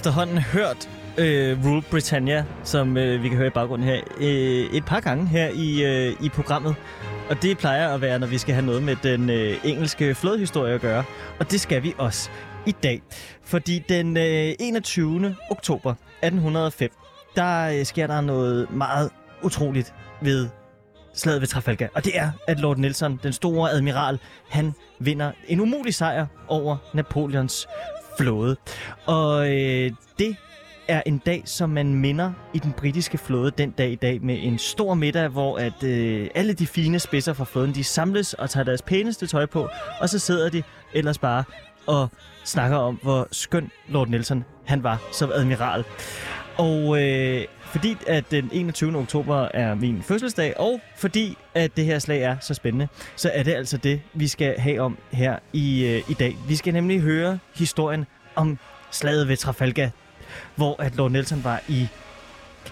Efterhånden hørt øh, Rule Britannia, som øh, vi kan høre i baggrunden her, øh, et par gange her i, øh, i programmet. Og det plejer at være, når vi skal have noget med den øh, engelske flådehistorie at gøre. Og det skal vi også i dag. Fordi den øh, 21. oktober 1805, der øh, sker der noget meget utroligt ved slaget ved Trafalgar. Og det er, at Lord Nelson, den store admiral, han vinder en umulig sejr over Napoleons flåde. Og øh, det er en dag, som man minder i den britiske flåde den dag i dag med en stor middag, hvor at øh, alle de fine spidser fra flåden, de samles og tager deres pæneste tøj på, og så sidder de ellers bare og snakker om, hvor skøn Lord Nelson han var som admiral. Og øh, fordi at den 21. oktober er min fødselsdag, og fordi at det her slag er så spændende, så er det altså det, vi skal have om her i, øh, i dag. Vi skal nemlig høre historien om slaget ved Trafalgar, hvor at Lord Nelson var i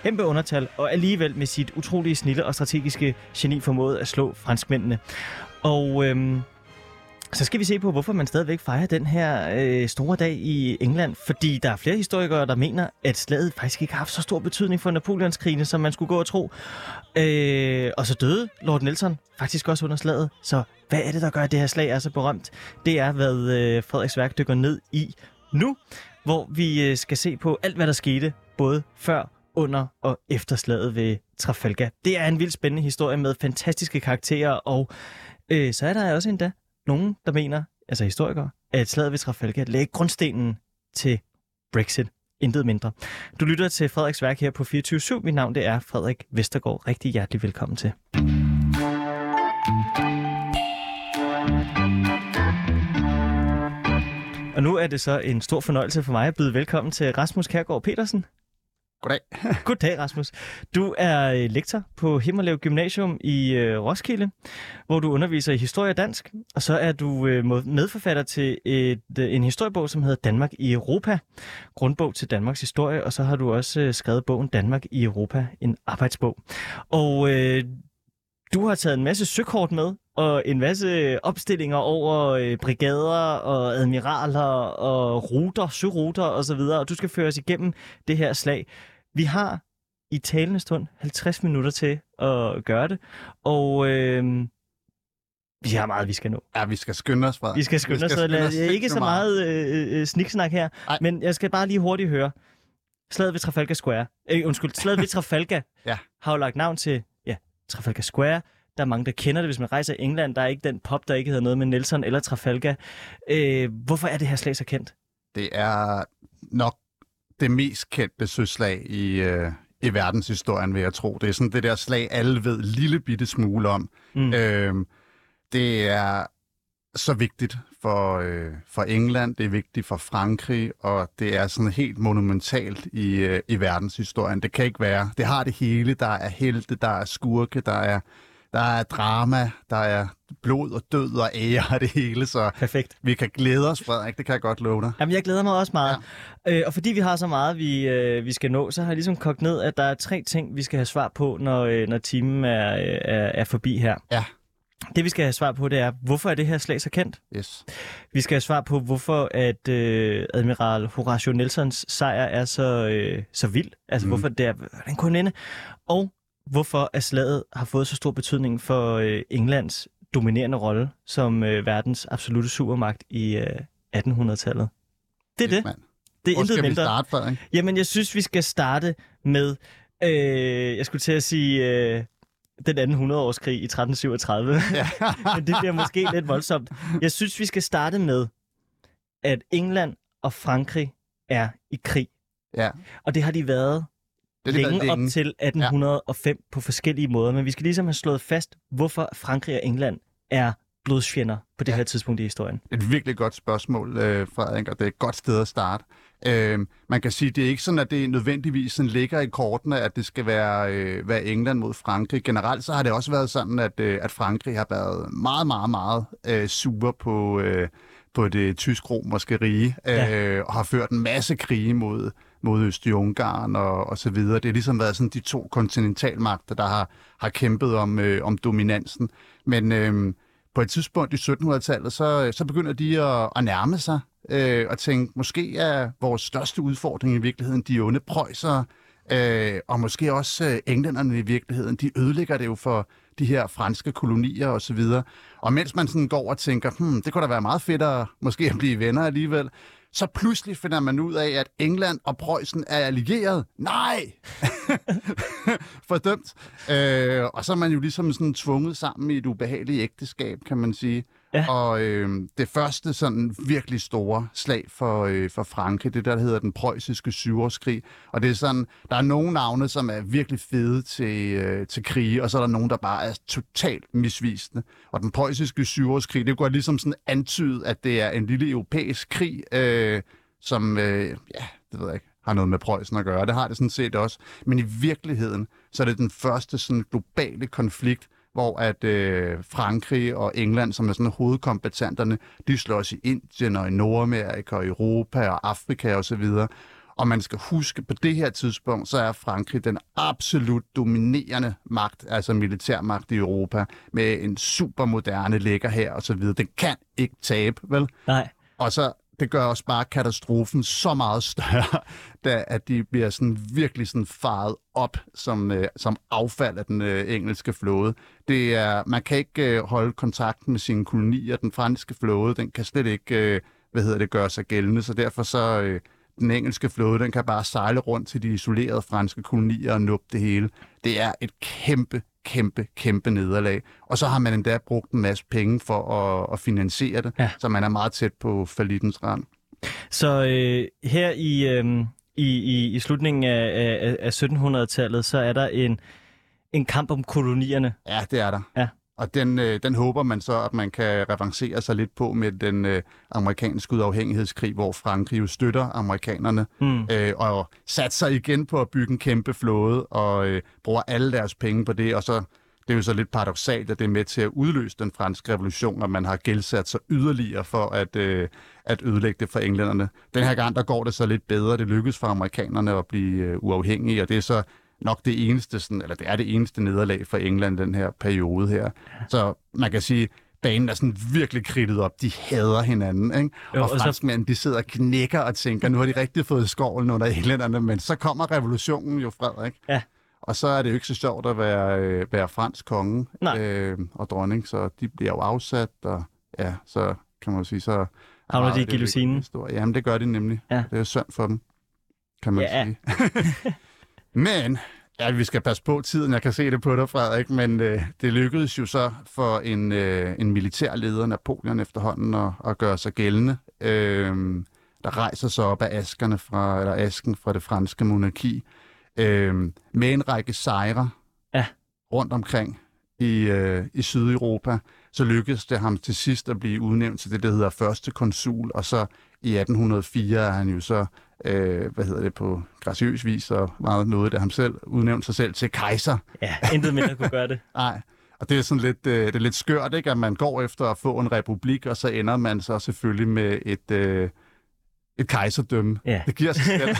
kæmpe undertal, og alligevel med sit utrolige snille og strategiske geni formåede at slå franskmændene. Og øhm, så skal vi se på, hvorfor man stadigvæk fejrer den her øh, store dag i England. Fordi der er flere historikere, der mener, at slaget faktisk ikke har haft så stor betydning for Napoleonskrigene, som man skulle gå og tro. Øh, og så døde Lord Nelson faktisk også under slaget. Så hvad er det, der gør, at det her slag er så berømt? Det er, hvad øh, Frederiks værk dykker ned i nu, hvor vi øh, skal se på alt, hvad der skete, både før, under og efter slaget ved Trafalgar. Det er en vildt spændende historie med fantastiske karakterer, og øh, så er der også endda nogen, der mener, altså historikere, at slaget ved Trafalgar lagde grundstenen til Brexit. Intet mindre. Du lytter til Frederiks værk her på 24 Mit navn det er Frederik Vestergaard. Rigtig hjertelig velkommen til. Og nu er det så en stor fornøjelse for mig at byde velkommen til Rasmus Kærgaard Petersen. Goddag. Goddag, Rasmus. Du er øh, lektor på Himmerlev Gymnasium i øh, Roskilde, hvor du underviser i historie og dansk. Og så er du øh, medforfatter til et, øh, en historiebog, som hedder Danmark i Europa. Grundbog til Danmarks historie. Og så har du også øh, skrevet bogen Danmark i Europa, en arbejdsbog. Og øh, du har taget en masse søkort med, og en masse opstillinger over øh, brigader og admiraler og ruter, søruter osv., og, så videre, og du skal føre os igennem det her slag. Vi har i talende stund 50 minutter til at gøre det, og øh, vi har meget, vi skal nå. Ja, vi skal skynde os, Frederik. Vi skal skynde os, skynde os ikke så meget øh, øh, sniksnak her, Ej. men jeg skal bare lige hurtigt høre. Slaget ved Trafalgar Square, øh, undskyld, slaget ved Trafalgar ja. har jo lagt navn til ja, Trafalgar Square, der er mange, der kender det, hvis man rejser i England. Der er ikke den pop, der ikke hedder noget med Nelson eller Trafalgar. Øh, hvorfor er det her slag så kendt? Det er nok det mest kendte søslag i, øh, i verdenshistorien, vil jeg tro. Det er sådan det der slag, alle ved lille bitte smule om. Mm. Øh, det er så vigtigt for, øh, for England, det er vigtigt for Frankrig, og det er sådan helt monumentalt i, øh, i verdenshistorien. Det kan ikke være. Det har det hele. Der er helte, der er skurke, der er der er drama, der er blod og død og ære og det hele, så Perfekt. vi kan glæde os, Frederik. Det kan jeg godt love dig. Jamen, jeg glæder mig også meget. Ja. Øh, og fordi vi har så meget, vi, øh, vi skal nå, så har jeg ligesom kogt ned, at der er tre ting, vi skal have svar på, når, øh, når timen er, er, er forbi her. Ja. Det vi skal have svar på, det er, hvorfor er det her slag så kendt? Yes. Vi skal have svar på, hvorfor at øh, admiral Horatio Nelsons sejr er så, øh, så vild. Altså, mm. hvorfor det er, hvordan kunne ende? Og hvorfor at slaget har fået så stor betydning for øh, Englands dominerende rolle som øh, verdens absolute supermagt i øh, 1800-tallet. Det er det. Man. Det er Hvor intet skal mindre. vi starte, Frederik? Jamen, jeg synes, vi skal starte med, øh, jeg skulle til at sige, øh, den anden 100-årskrig i 1337. Ja. Men det bliver måske lidt voldsomt. Jeg synes, vi skal starte med, at England og Frankrig er i krig. Ja. Og det har de været det længe, længe op til 1805 ja. på forskellige måder. Men vi skal ligesom have slået fast, hvorfor Frankrig og England er blodsfjender på det ja. her tidspunkt i historien. Et virkelig godt spørgsmål, øh, Frederik, og det er et godt sted at starte. Øh, man kan sige, det er ikke sådan, at det nødvendigvis sådan ligger i kortene, at det skal være, øh, være England mod Frankrig. Generelt så har det også været sådan, at, øh, at Frankrig har været meget, meget, meget øh, sure på, øh, på det tysk-romerske rige, ja. øh, og har ført en masse krige mod, mod Østrig-Ungarn og, og så videre. Det har ligesom været sådan de to kontinentalmagter, der har, har kæmpet om, øh, om dominansen. Men øh, på et tidspunkt i 1700-tallet, så, så begynder de at, at nærme sig øh, og tænke, måske er vores største udfordring i virkeligheden de onde prøjser, øh, og måske også øh, englænderne i virkeligheden. De ødelægger det jo for de her franske kolonier og så videre. Og mens man sådan går og tænker, hmm, det kunne da være meget fedt at måske at blive venner alligevel, så pludselig finder man ud af, at England og Preussen er allieret. Nej! Fordømt. Øh, og så er man jo ligesom sådan tvunget sammen i et ubehageligt ægteskab, kan man sige. Ja. Og øh, det første sådan virkelig store slag for, øh, for Frankrig, det der, der hedder den preussiske syvårskrig. Og det er sådan, der er nogle navne, som er virkelig fede til, øh, til krige, og så er der nogle, der bare er totalt misvisende. Og den preussiske syvårskrig, det går ligesom sådan antydet, at det er en lille europæisk krig, øh, som, øh, ja, det ved jeg ikke, har noget med Preussen at gøre. Det har det sådan set også. Men i virkeligheden, så er det den første sådan globale konflikt, hvor at øh, Frankrig og England, som er sådan hovedkompetenterne, de slås i Indien og i Nordamerika og Europa og Afrika osv. Og, og man skal huske, på det her tidspunkt, så er Frankrig den absolut dominerende magt, altså militærmagt i Europa, med en supermoderne lækker her og så videre. Den kan ikke tabe, vel? Nej. Og så det gør også bare katastrofen så meget større, da, at de bliver sådan virkelig sådan faret op som, øh, som affald af den øh, engelske flåde. Det er, man kan ikke øh, holde kontakten med sine kolonier. Den franske flåde, den kan slet ikke øh, hvad hedder det, gøre sig gældende, så derfor så øh, den engelske flåde, den kan bare sejle rundt til de isolerede franske kolonier og nuppe det hele. Det er et kæmpe, kæmpe, kæmpe nederlag. Og så har man endda brugt en masse penge for at, at finansiere det, ja. så man er meget tæt på falitens rand. Så øh, her i, øh, i, i, i slutningen af, af, af 1700-tallet, så er der en, en kamp om kolonierne. Ja, det er der. Ja. Og den, øh, den håber man så, at man kan revancere sig lidt på med den øh, amerikanske uafhængighedskrig, hvor Frankrig jo støtter amerikanerne mm. øh, og satser igen på at bygge en kæmpe flåde og øh, bruger alle deres penge på det. Og så det er jo så lidt paradoxalt, at det er med til at udløse den franske revolution, og man har gældsat sig yderligere for at, øh, at ødelægge det for englænderne. Den her gang, der går det så lidt bedre. Det lykkes for amerikanerne at blive øh, uafhængige, og det er så nok det eneste, sådan, eller det er det eneste nederlag for England den her periode her. Så man kan sige, banen er sådan virkelig kridtet op. De hader hinanden, ikke? Jo, og franskmændene, de sidder og knækker og tænker, nu har de rigtig fået skovlen under englænderne, men så kommer revolutionen jo, Frederik. Ja. Og så er det jo ikke så sjovt at være, øh, være fransk konge øh, og dronning, så de bliver jo afsat, og ja, så kan man jo sige, så... Havner de i guillotinen? Jamen, det gør de nemlig. Ja. Det er synd for dem, kan man ja. sige. Men, ja, vi skal passe på tiden, jeg kan se det på dig, Frederik, men øh, det lykkedes jo så for en, øh, en militær leder, Napoleon efterhånden, at, at gøre sig gældende. Øh, der rejser sig op af askerne fra, eller asken fra det franske monarki, øh, med en række sejre ja. rundt omkring i, øh, i Sydeuropa. Så lykkedes det ham til sidst at blive udnævnt til det, der hedder første konsul, og så i 1804 er han jo så øh, hvad hedder det, på graciøs vis, og meget noget, der ham selv udnævnte sig selv til kejser. Ja, intet mindre kunne gøre det. Nej, og det er sådan lidt, øh, det er lidt skørt, ikke? at man går efter at få en republik, og så ender man så selvfølgelig med et, øh, et kejserdømme. Ja. Det giver sig selv.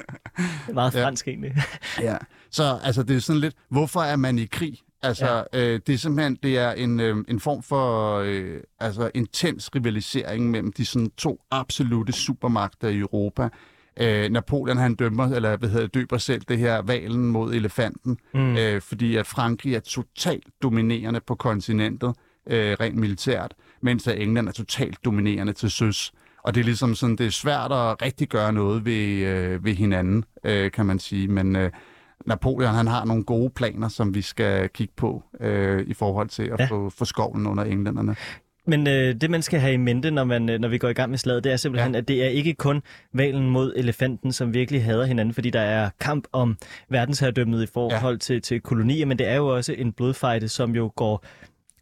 meget fransk ja. egentlig. ja, så altså, det er sådan lidt, hvorfor er man i krig? Altså, ja. øh, det er simpelthen det er en, øh, en form for øh, altså, intens rivalisering mellem de sådan, to absolute supermagter i Europa. Øh, Napoleon han dømmer, eller hvad hedder, døber selv det her valen mod elefanten, mm. øh, fordi at Frankrig er totalt dominerende på kontinentet, øh, rent militært, mens at England er totalt dominerende til søs. Og det er ligesom sådan, det er svært at rigtig gøre noget ved, øh, ved hinanden, øh, kan man sige. Men øh, Napoleon han har nogle gode planer, som vi skal kigge på øh, i forhold til at ja. få, få skoven under englænderne. Men øh, det, man skal have i mente, når, man, øh, når vi går i gang med slaget, det er simpelthen, ja. at det er ikke kun valen mod elefanten, som virkelig hader hinanden, fordi der er kamp om verdensherredømmet i forhold ja. til, til kolonier, men det er jo også en blodfejde, som jo går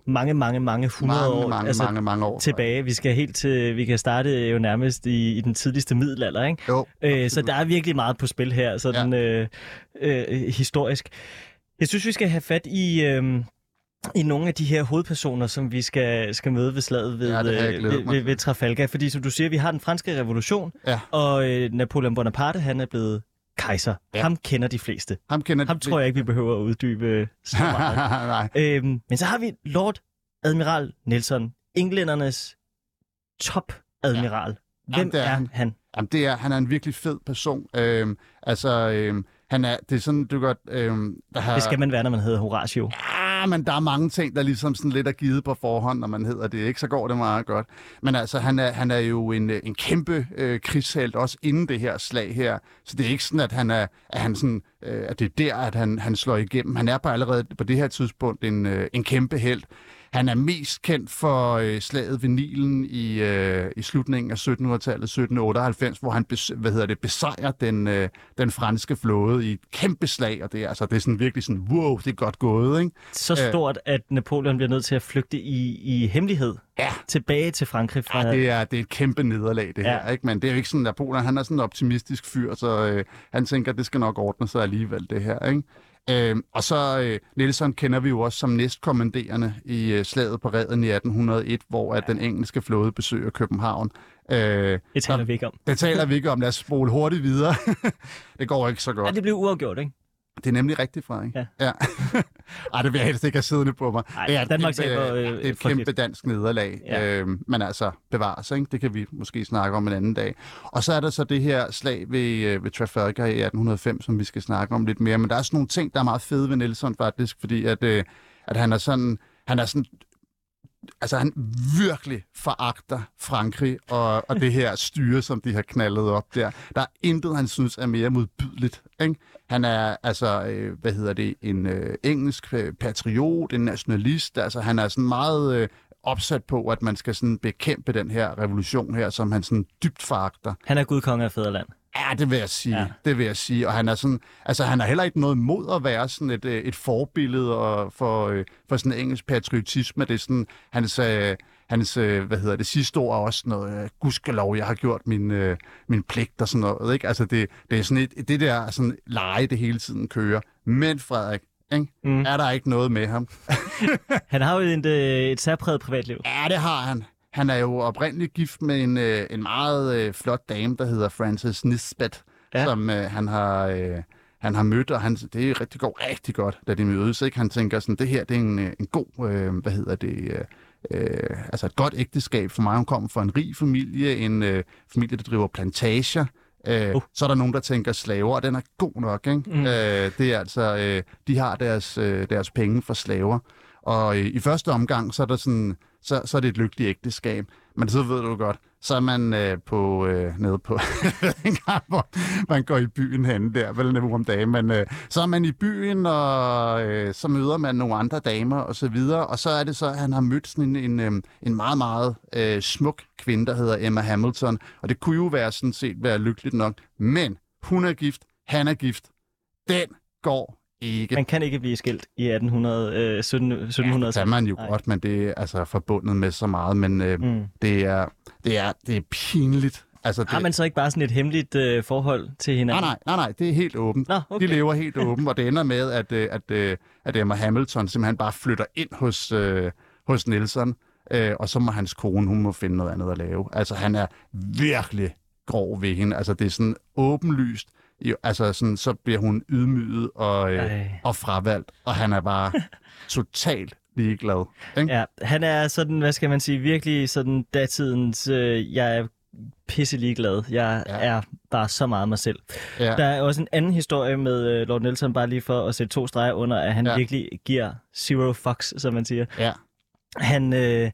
mange, mange, mange hundrede mange, år, mange, altså, mange, mange år tilbage. Vi skal helt til, vi kan starte jo nærmest i, i den tidligste middelalder, ikke? Jo, øh, så der er virkelig meget på spil her, sådan ja. øh, øh, historisk. Jeg synes, vi skal have fat i... Øh, i nogle af de her hovedpersoner, som vi skal, skal møde ved slaget ved, ja, øh, ved, ved, ved Trafalgar. Fordi som du siger, vi har den franske revolution, ja. og øh, Napoleon Bonaparte, han er blevet kejser. Ja. Ham kender de fleste. Ham, kender Ham de tror jeg ikke, vi behøver at uddybe så meget. Øhm, men så har vi Lord Admiral Nelson, englændernes top admiral. Hvem Jamen, det er er han. han? Jamen, det er, han er en virkelig fed person. Øhm, altså, øhm, han er, det er sådan, du godt... Øhm, der har, Det skal man være, når man hedder Horatio. Ja, Ah, men der er mange ting, der ligesom sådan lidt er givet på forhånd, når man hedder det, ikke? Så går det meget godt. Men altså, han er, han er jo en, en kæmpe øh, krigshelt, også inden det her slag her. Så det er ikke sådan, at han er, at han sådan, øh, at det er der, at han, han slår igennem. Han er på allerede på det her tidspunkt en, øh, en kæmpe helt. Han er mest kendt for øh, slaget ved Nilen i, øh, i slutningen af 1700-tallet, 1798, hvor han bes, hvad hedder det, besejrer den, øh, den franske flåde i et kæmpe slag, og det er, altså, det er sådan virkelig sådan, wow, det er godt gået, ikke? Så Øh. stort, at Napoleon bliver nødt til at flygte i, i hemmelighed Ja. tilbage til Frankrig. Fra... Ja, det er, det er et kæmpe nederlag, det Ja. her. Ikke? Men det er jo ikke sådan, Napoleon han er sådan en optimistisk fyr, så øh, han tænker, at det skal nok ordne sig alligevel, det her. Ikke? Øh, og så øh, Nelson kender vi jo også som næstkommanderende i øh, slaget på Reden i 1801, hvor at den engelske flåde besøger København. Øh, Det taler vi ikke om. det taler vi ikke om. Lad os spole hurtigt videre. det går ikke så godt. Ja, det blev uafgjort, ikke? Det er nemlig rigtigt, Frederik. Ja. ja. Ej, det vil jeg helst ikke have siddende på mig. Ej, det er et Danmark kæmpe, øh, det er et kæmpe dansk nederlag. Ja. Øhm, men altså, bevares, ikke? Det kan vi måske snakke om en anden dag. Og så er der så det her slag ved, øh, ved Trafalgar i 1805, som vi skal snakke om lidt mere. Men der er sådan nogle ting, der er meget fede ved Nelson faktisk, fordi at, øh, at han er sådan... Han er sådan altså han virkelig foragter Frankrig og, og det her styre, som de har knaldet op der. Der er intet, han synes er mere modbydeligt. Ikke? Han er altså, øh, hvad hedder det, en øh, engelsk øh, patriot, en nationalist. Altså han er sådan meget øh, opsat på, at man skal sådan bekæmpe den her revolution her, som han sådan dybt foragter. Han er gudkonge af fædreland. Ja, det vil jeg sige. Ja. Det vil jeg sige. Og han er sådan, altså han har heller ikke noget mod at være sådan et, øh, et forbillede og for, øh, for sådan en engelsk patriotisme. Det er sådan, hans, øh, hans hvad hedder det, sidste ord er også noget, gudskelov, jeg har gjort min, min pligt og sådan noget. Ikke? Altså det, det er sådan et, det der sådan leje, det hele tiden kører. Men Frederik, ikke? Mm. Er der ikke noget med ham? Han har jo et, et særpræget privatliv. Ja, det har han. Han er jo oprindeligt gift med en, øh, en meget øh, flot dame, der hedder Frances Nisbet, Ja. som øh, han har... Øh, han har mødt, og han, det er rigtig, går rigtig godt, da de mødes. Ikke? Han tænker sådan, det her det er en, øh, en god, øh, hvad hedder det, øh, øh, altså et godt ægteskab for mig. Hun kommer fra en rig familie, en øh, familie, der driver plantager. Øh, Uh. Så er der nogen, der tænker slaver, og den er god nok. Ikke? Mm. Mm. Øh, det er altså, øh, de har deres, øh, deres penge for slaver. Og øh, i første omgang, så er, der sådan, så, så er det et lykkeligt ægteskab. Men så ved du godt, så er man øh, på, øh, nede på, en gang, hvor man går i byen hen der, vel nu om dagen, men øh, så er man i byen, og øh, så møder man nogle andre damer og så videre, og så er det så, at han har mødt sådan en, en, øh, en meget, meget øh, smuk kvinde, der hedder Emma Hamilton, og det kunne jo være sådan set være lykkeligt nok, men hun er gift, han er gift, den går ikke. Man kan ikke blive skilt i 1800, øh, 17, 1700 det kan man jo Nej. godt, men det er altså forbundet med så meget, men øh, Mm. det, er, det, er, det er pinligt. Altså, det, Har man så ikke bare sådan et hemmeligt øh, forhold til Nej, hinanden? nej, nej, nej, det er helt åbent. Nå, De okay. lever helt åbent, og det ender med, at, øh, at, øh, at Emma Hamilton simpelthen bare flytter ind hos, øh, hos Nelson, øh, og så må hans kone, hun må finde noget andet at lave. Altså, han er virkelig grov ved hende. Altså, det er sådan åbenlyst. I, altså, sådan, så bliver hun ydmyget og, øh, Ej. og fravalgt, og han er bare totalt ligeglad. Ikke? Ja, han er sådan, hvad skal man sige, virkelig sådan datidens, øh, jeg er pisse ligeglad. Jeg ja. Er bare så meget mig selv. Ja. Der er også en anden historie med øh, Lord Nelson, bare lige for at sætte to streger under, at han. Ja. virkelig giver zero fucks, som man siger. ja. Han øh,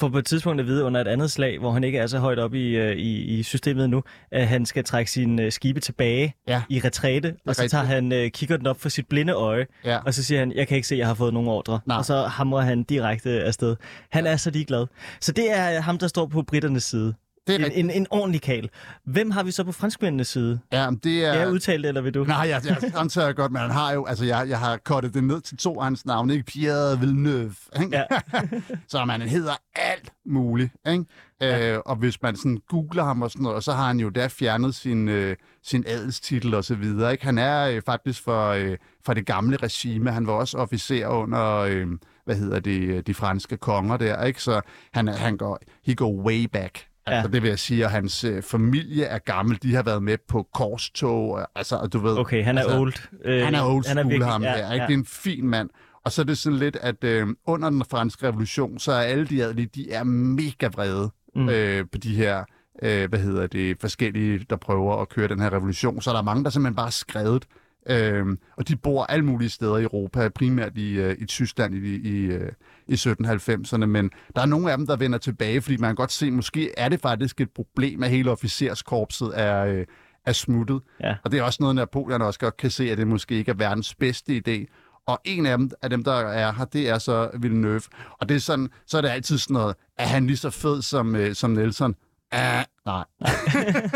får på et tidspunkt at vide under et andet slag, hvor han ikke er så højt op i, øh, i, i systemet nu, at han skal trække sine øh, skibe tilbage Ja. i retræte, og så tager han øh, kigger den op for sit blinde øje, Ja. og så siger han, jeg kan ikke se, at jeg har fået nogen ordre. Nej. Og så hamrer han direkte afsted. Han er så ligeglad. Så det er ham, der står på britternes side. Det er En, rigtigt. en, en ordentlig kal. Hvem har vi så på franskmændenes side? Ja, men det er... Skal jeg udtale det, eller vil du? Nej, jeg, jeg antager godt, men han har jo, altså jeg, jeg har kortet det ned til to af hans navne, ikke? Pierre Villeneuve, ikke? Ja. så man hedder alt muligt, ikke? Ja. Øh, og hvis man sådan googler ham og sådan noget, så har han jo der fjernet sin, øh, sin adelstitel og så videre, ikke? Han er øh, faktisk for, øh, for det gamle regime, han var også officer under, øh, hvad hedder det, de franske konger der, ikke? Så han, han går, he go way back. Altså, Ja. det vil jeg sige, at hans øh, familie er gammel. De har været med på korstog. og- Altså, og du ved, Okay, han er altså, old. Øh, han er old school, virkelig- ham ja, her. Ikke? Ja. Det er en fin mand. Og så er det sådan lidt, at øh, under den franske revolution, så er alle de adelige, de er mega vrede mm. øh, på de her øh, hvad hedder det, forskellige, der prøver at køre den her revolution. Så der er mange, der simpelthen bare er skrevet Øhm, og de bor alle mulige steder i Europa, primært i, øh, i Tyskland i, i, øh, i 1790'erne, men der er nogle af dem, der vender tilbage, fordi man kan godt se, måske er det faktisk et problem, at hele officerskorpset er, øh, er smuttet. Ja. Og det er også noget, Napoleon også godt kan se, at det måske ikke er verdens bedste idé. Og en af dem, af dem, der er her, det er så Villeneuve. Og det er sådan, så er det altid sådan noget, er han lige så fed som, øh, som Nelson? Ah, nej.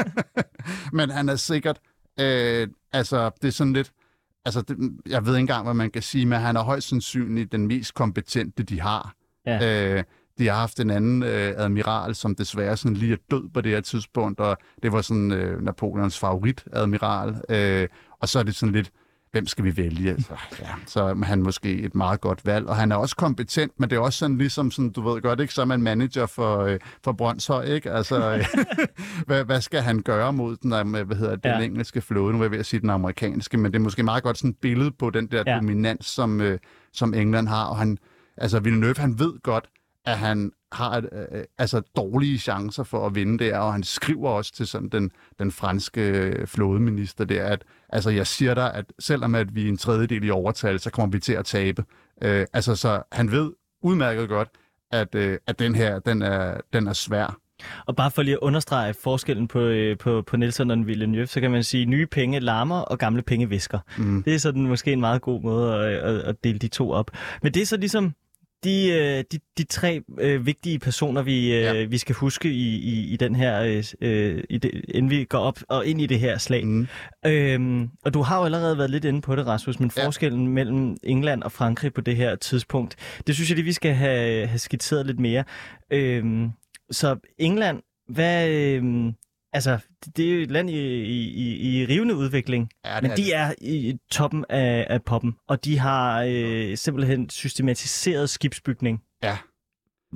Men han er sikkert Øh, altså, det er sådan lidt... Altså, det, jeg ved ikke engang, hvad man kan sige, men han er højst sandsynligt den mest kompetente, de har. Ja. Øh, de har haft en anden øh, admiral, som desværre sådan lige er død på det her tidspunkt, og det var sådan øh, Napoleons favoritadmiral. Øh, og så er det sådan lidt, hvem skal vi vælge? Så, ja, så er han måske et meget godt valg, og han er også kompetent, men det er også sådan ligesom, sådan, du ved godt, ikke, så er man manager for, øh, for Brøndshøj, ikke? Altså, øh, hvad, hvad, skal han gøre mod den, øh, hvad hedder, den ja. engelske flåde? Nu er jeg ved at sige den amerikanske, men det er måske meget godt sådan et billede på den der ja. dominans, som, øh, som England har, og han, altså Villeneuve, han ved godt, at han har et, øh, altså dårlige chancer for at vinde der, og han skriver også til sådan den, den franske flådeminister der, at altså jeg siger dig, at selvom at vi er en tredjedel i overtal, så kommer vi til at tabe. Øh, altså så han ved udmærket godt, at, øh, at den her, den er, den er svær. Og bare for lige at understrege forskellen på, øh, på, på Nelson og Villeneuve, så kan man sige, nye penge larmer, og gamle penge visker. Mm. Det er sådan måske en meget god måde at, at, at dele de to op. Men det er så ligesom de, øh, de, de tre øh, vigtige personer, vi, øh, ja. vi skal huske i, i, i den her, øh, øh, i det, inden vi går op og ind i det her slag. Mm. Øhm, og du har jo allerede været lidt inde på det, Rasmus, men ja. forskellen mellem England og Frankrig på det her tidspunkt, det synes jeg lige, vi skal have, have skitseret lidt mere. Øhm, så England, hvad... Øh, Altså, det er et land i, i, i rivende udvikling, ja, men de er i toppen af, af poppen, og de har øh, simpelthen systematiseret skibsbygning. Ja.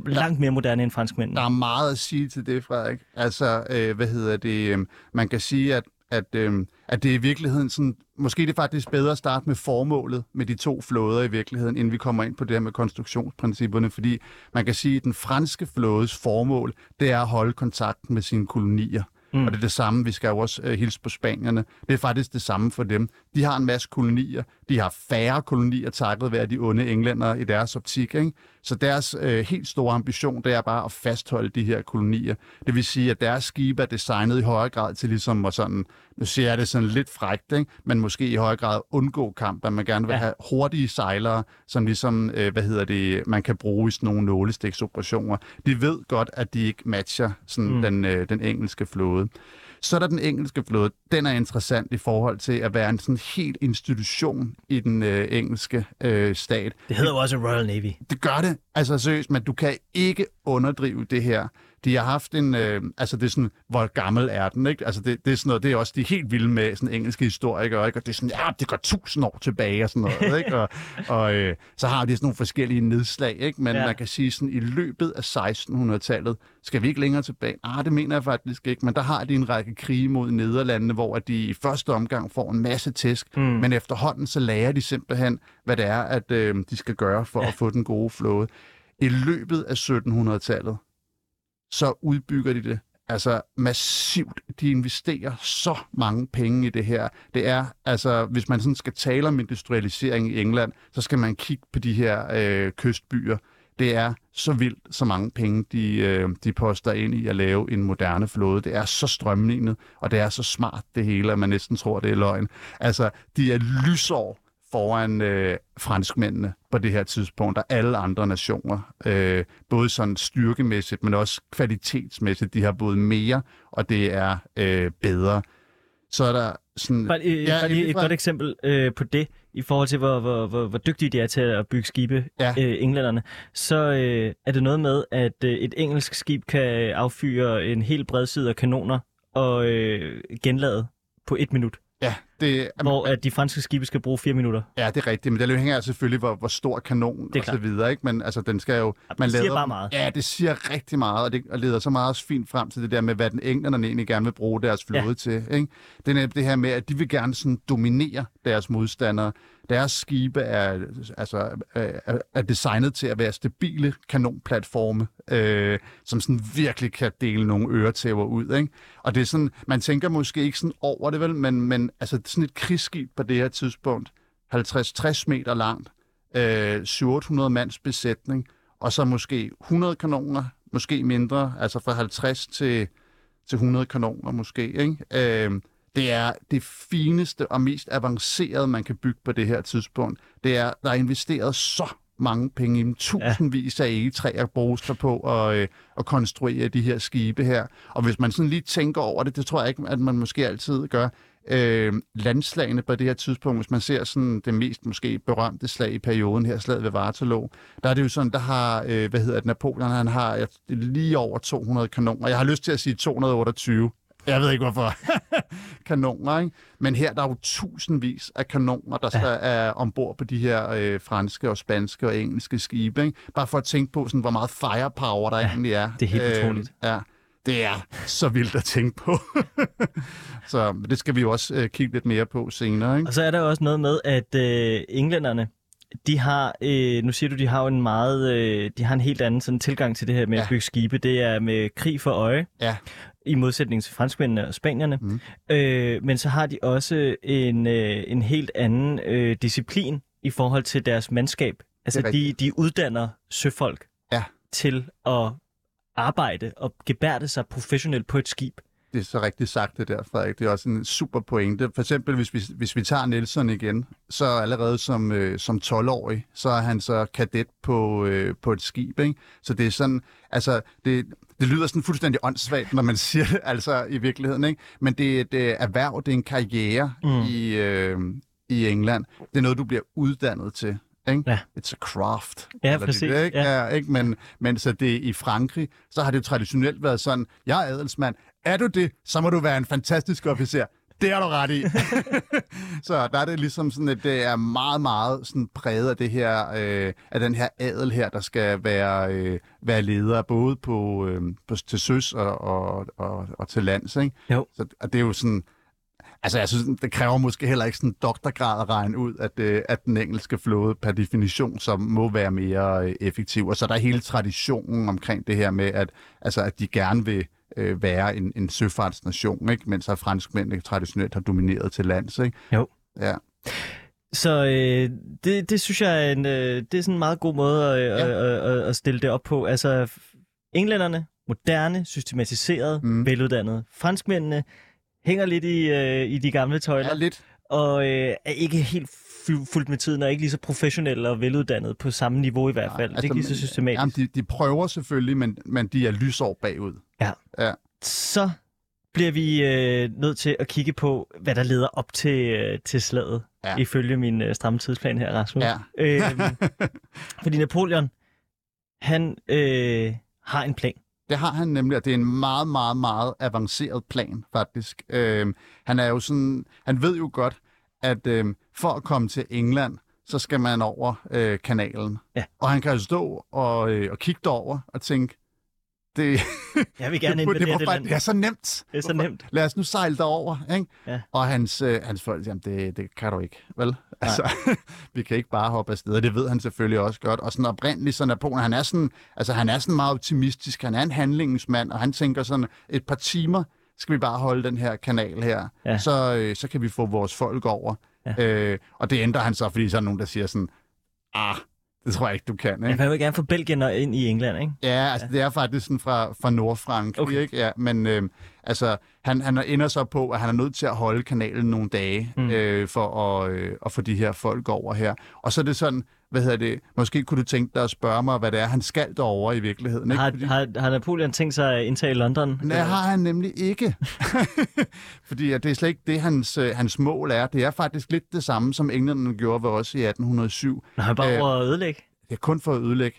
Langt mere moderne end franskmændene. Der er meget at sige til det, Frederik. Altså, øh, hvad hedder det? Øh, man kan sige, at, at, øh, at det er i virkeligheden sådan... Måske det er faktisk bedre at starte med formålet med de to flåder i virkeligheden, inden vi kommer ind på det her med konstruktionsprincipperne, fordi man kan sige, at den franske flådes formål, det er at holde kontakt med sine kolonier. Mm. Og det er det samme, vi skal jo også øh, hilse på spanierne. Det er faktisk det samme for dem. De har en masse kolonier. De har færre kolonier takket være de onde englænder i deres optik. Ikke? Så deres øh, helt store ambition, det er bare at fastholde de her kolonier. Det vil sige, at deres skibe er designet i højere grad til ligesom at sådan, nu siger jeg det sådan lidt frækt, ikke? men måske i højere grad undgå kamp, at man gerne vil ja. have hurtige sejlere, som ligesom, øh, hvad hedder det, man kan bruge i sådan nogle nålestiksoperationer. De ved godt, at de ikke matcher sådan mm. den, øh, den engelske flåde. Så er der den engelske flåde. Den er interessant i forhold til at være en sådan helt institution i den øh, engelske øh, stat. Det hedder jo også Royal Navy. Det gør det. Altså seriøst, men du kan ikke underdrive det her. De har haft en, øh, altså det er sådan, hvor gammel er den, ikke? Altså det, det er sådan noget, det er også, de er helt vilde med sådan engelske historikere, ikke? Og det er sådan, ja, det går tusind år tilbage og sådan noget, ikke? Og, og øh, så har de sådan nogle forskellige nedslag, ikke? Men ja. man kan sige sådan, i løbet af 1600-tallet, skal vi ikke længere tilbage? Ah, det mener jeg faktisk ikke, men der har de en række krige mod Nederlandene, hvor de i første omgang får en masse tæsk, mm. men efterhånden så lærer de simpelthen, hvad det er, at øh, de skal gøre for ja. at få den gode flåde. I løbet af 1700-tallet, så udbygger de det altså massivt. De investerer så mange penge i det her. Det er, altså, hvis man sådan skal tale om industrialisering i England, så skal man kigge på de her øh, kystbyer. Det er så vildt, så mange penge, de, øh, de poster ind i at lave en moderne flåde. Det er så strømlignet, og det er så smart det hele, at man næsten tror, det er løgn. Altså, de er lysår foran øh, franskmændene på det her tidspunkt, og alle andre nationer. Øh, både sådan styrkemæssigt, men også kvalitetsmæssigt. De har både mere, og det er øh, bedre. Så er der sådan... Bare, øh, ja, bare lige et godt eksempel øh, på det, i forhold til, hvor, hvor, hvor, hvor dygtige de er til at bygge skibe, ja. øh, englænderne, så øh, er det noget med, at øh, et engelsk skib kan affyre en helt bred side af kanoner og øh, genlade på et minut. Det, hvor at de franske skibe skal bruge fire minutter. Ja, det er rigtigt, men det hænger selvfølgelig, hvor, hvor stor kanon Det og så videre, ikke? Men altså, den skal jo... Ja, det siger bare meget. Ja, det siger rigtig meget, og det og leder så meget fint frem til det der med, hvad den englænderne egentlig gerne vil bruge deres flåde Ja. til, ikke? Det er det her med, at de vil gerne sådan dominere deres modstandere. Deres skibe er, altså, øh, er, er designet til at være stabile kanonplatforme, øh, som sådan virkelig kan dele nogle øretæver ud, ikke? Og det er sådan, man tænker måske ikke sådan over det vel, men, men altså sådan et krigsskib på det her tidspunkt, 50-60 meter langt, øh, 700 mands besætning, og så måske 100 kanoner, måske mindre, altså fra 50 til, til 100 kanoner måske. Ikke? Øh, det er det fineste og mest avancerede, man kan bygge på det her tidspunkt. Det er, der er investeret så mange penge i. Tusindvis af egetræer bruges der på at, øh, at konstruere de her skibe her. Og hvis man sådan lige tænker over det, det tror jeg ikke, at man måske altid gør, øh, landslagene på det her tidspunkt, hvis man ser sådan det mest måske berømte slag i perioden her, slaget ved Waterloo, der er det jo sådan, der har, øh, hvad hedder det, Napoleon, han har lige over 200 kanoner. Jeg har lyst til at sige 228. Jeg ved ikke hvorfor. kanoner, ikke? Men her der er jo tusindvis af kanoner, der ja. er ombord på de her øh, franske og spanske og engelske skibe. Ikke? Bare for at tænke på, sådan, hvor meget firepower der ja, egentlig er. det er helt utroligt. Ja, det er så vildt at tænke på. så det skal vi jo også øh, kigge lidt mere på senere. Ikke? Og så er der også noget med, at øh, englænderne, de har, øh, nu siger du, de har jo en meget, øh, de har en helt anden sådan tilgang til det her med ja. at bygge skibe. Det er med krig for øje, Ja, i modsætning til franskmændene og spanierne. Mm. Øh, men så har de også en, øh, en helt anden øh, disciplin i forhold til deres mandskab. Altså, de, de uddanner søfolk Ja. til at arbejde og gebærde sig professionelt på et skib. Det er så rigtigt sagt det der, Frederik. Det er også en super pointe. For eksempel, hvis vi, hvis vi tager Nelson igen, så allerede som, øh, som 12-årig, så er han så kadet på, øh, på et skib. Ikke? Så det er sådan, altså, det, det lyder sådan fuldstændig åndssvagt, når man siger det, altså i virkeligheden. Ikke? Men det er et øh, erhverv, det er en karriere mm. i, øh, i England. Det er noget, du bliver uddannet til. Ikke? Ja. It's a craft. Ja, de præcis. Det, ikke? Ja. Ja, ikke? Men, men så det i Frankrig, så har det jo traditionelt været sådan, jeg er adelsmand. Er du det, så må du være en fantastisk officer. Det har du ret i. så der er det ligesom sådan, at det er meget, meget sådan præget af det her, øh, af den her adel her, der skal være, øh, være leder, både på, øh, på, til søs og, og, og, og til lands. Ikke? Jo. Så, og det er jo sådan, Altså, jeg synes, det kræver måske heller ikke sådan en doktorgrad at regne ud, at, øh, at den engelske flåde per definition så må være mere øh, effektiv. Og så er der hele traditionen omkring det her med, at, altså, at de gerne vil øh, være en, en søfartsnation, ikke? mens at franskmændene traditionelt har domineret til lands. Ikke? Jo. Ja. Så øh, det, det synes jeg er en, øh, det er sådan en meget god måde at, ja. At, at, at stille det op på. Altså, englænderne, moderne, systematiseret. Mm. veluddannede. Franskmændene hænger lidt i, øh, i de gamle tøjler, ja, lidt. og øh, er ikke helt fu- fuldt med tiden, og ikke lige så professionelle og veluddannede på samme niveau i hvert fald. det er ikke lige så systematisk. Jamen, de, de prøver selvfølgelig, men, men de er lysår bagud. Så bliver vi øh, nødt til at kigge på, hvad der leder op til, øh, til slaget, ja. Ja. ifølge min øh, stramme tidsplan her, Rasmus. Ja. Øhm, fordi Napoleon, han øh, har en plan. Det har han nemlig, og det er en meget, meget, meget avanceret plan, faktisk. Øhm, han er jo sådan, han ved jo godt, at øhm, for at komme til England, så skal man over øh, kanalen. Ja. Og han kan jo stå og, øh, og kigge derover og tænke, det, Jeg vil gerne det, det, det, land. det er så nemt. Det er så nemt. Lad os nu sejle derover, ikke? Ja. Og hans, øh, hans folk, jamen det, det kan du ikke, vel? Altså, vi kan ikke bare hoppe afsted, og det ved han selvfølgelig også godt. Og sådan oprindeligt, så Napoleon, han er sådan, altså han er sådan meget optimistisk, han er en handlingens mand, og han tænker sådan, et par timer skal vi bare holde den her kanal her, Ja. så, øh, så kan vi få vores folk over. Ja. Øh, og det ændrer han så, fordi så er nogen, der siger sådan, ah, det tror jeg ikke, du kan, ikke? Jeg vil gerne få Belgien og ind i England, ikke? Ja, altså det er faktisk sådan fra, fra Nordfrankrig, Okay. ikke? Ja, men øh, altså, han, han ender så på, at han er nødt til at holde kanalen nogle dage, mm. øh, for at, øh, at få de her folk over her. Og så er det sådan, hvad hedder det, måske kunne du tænke dig at spørge mig, hvad det er, han skal derover i virkeligheden, ikke? Har, Fordi, har, har Napoleon tænkt sig at indtage London? Nej, har han nemlig ikke. Fordi at det er slet ikke det, hans, øh, hans mål er. Det er faktisk lidt det samme, som englænderne gjorde ved os i 1807. Nå, han bare Øh, over at ødelægge? Det er kun for at ødelægge.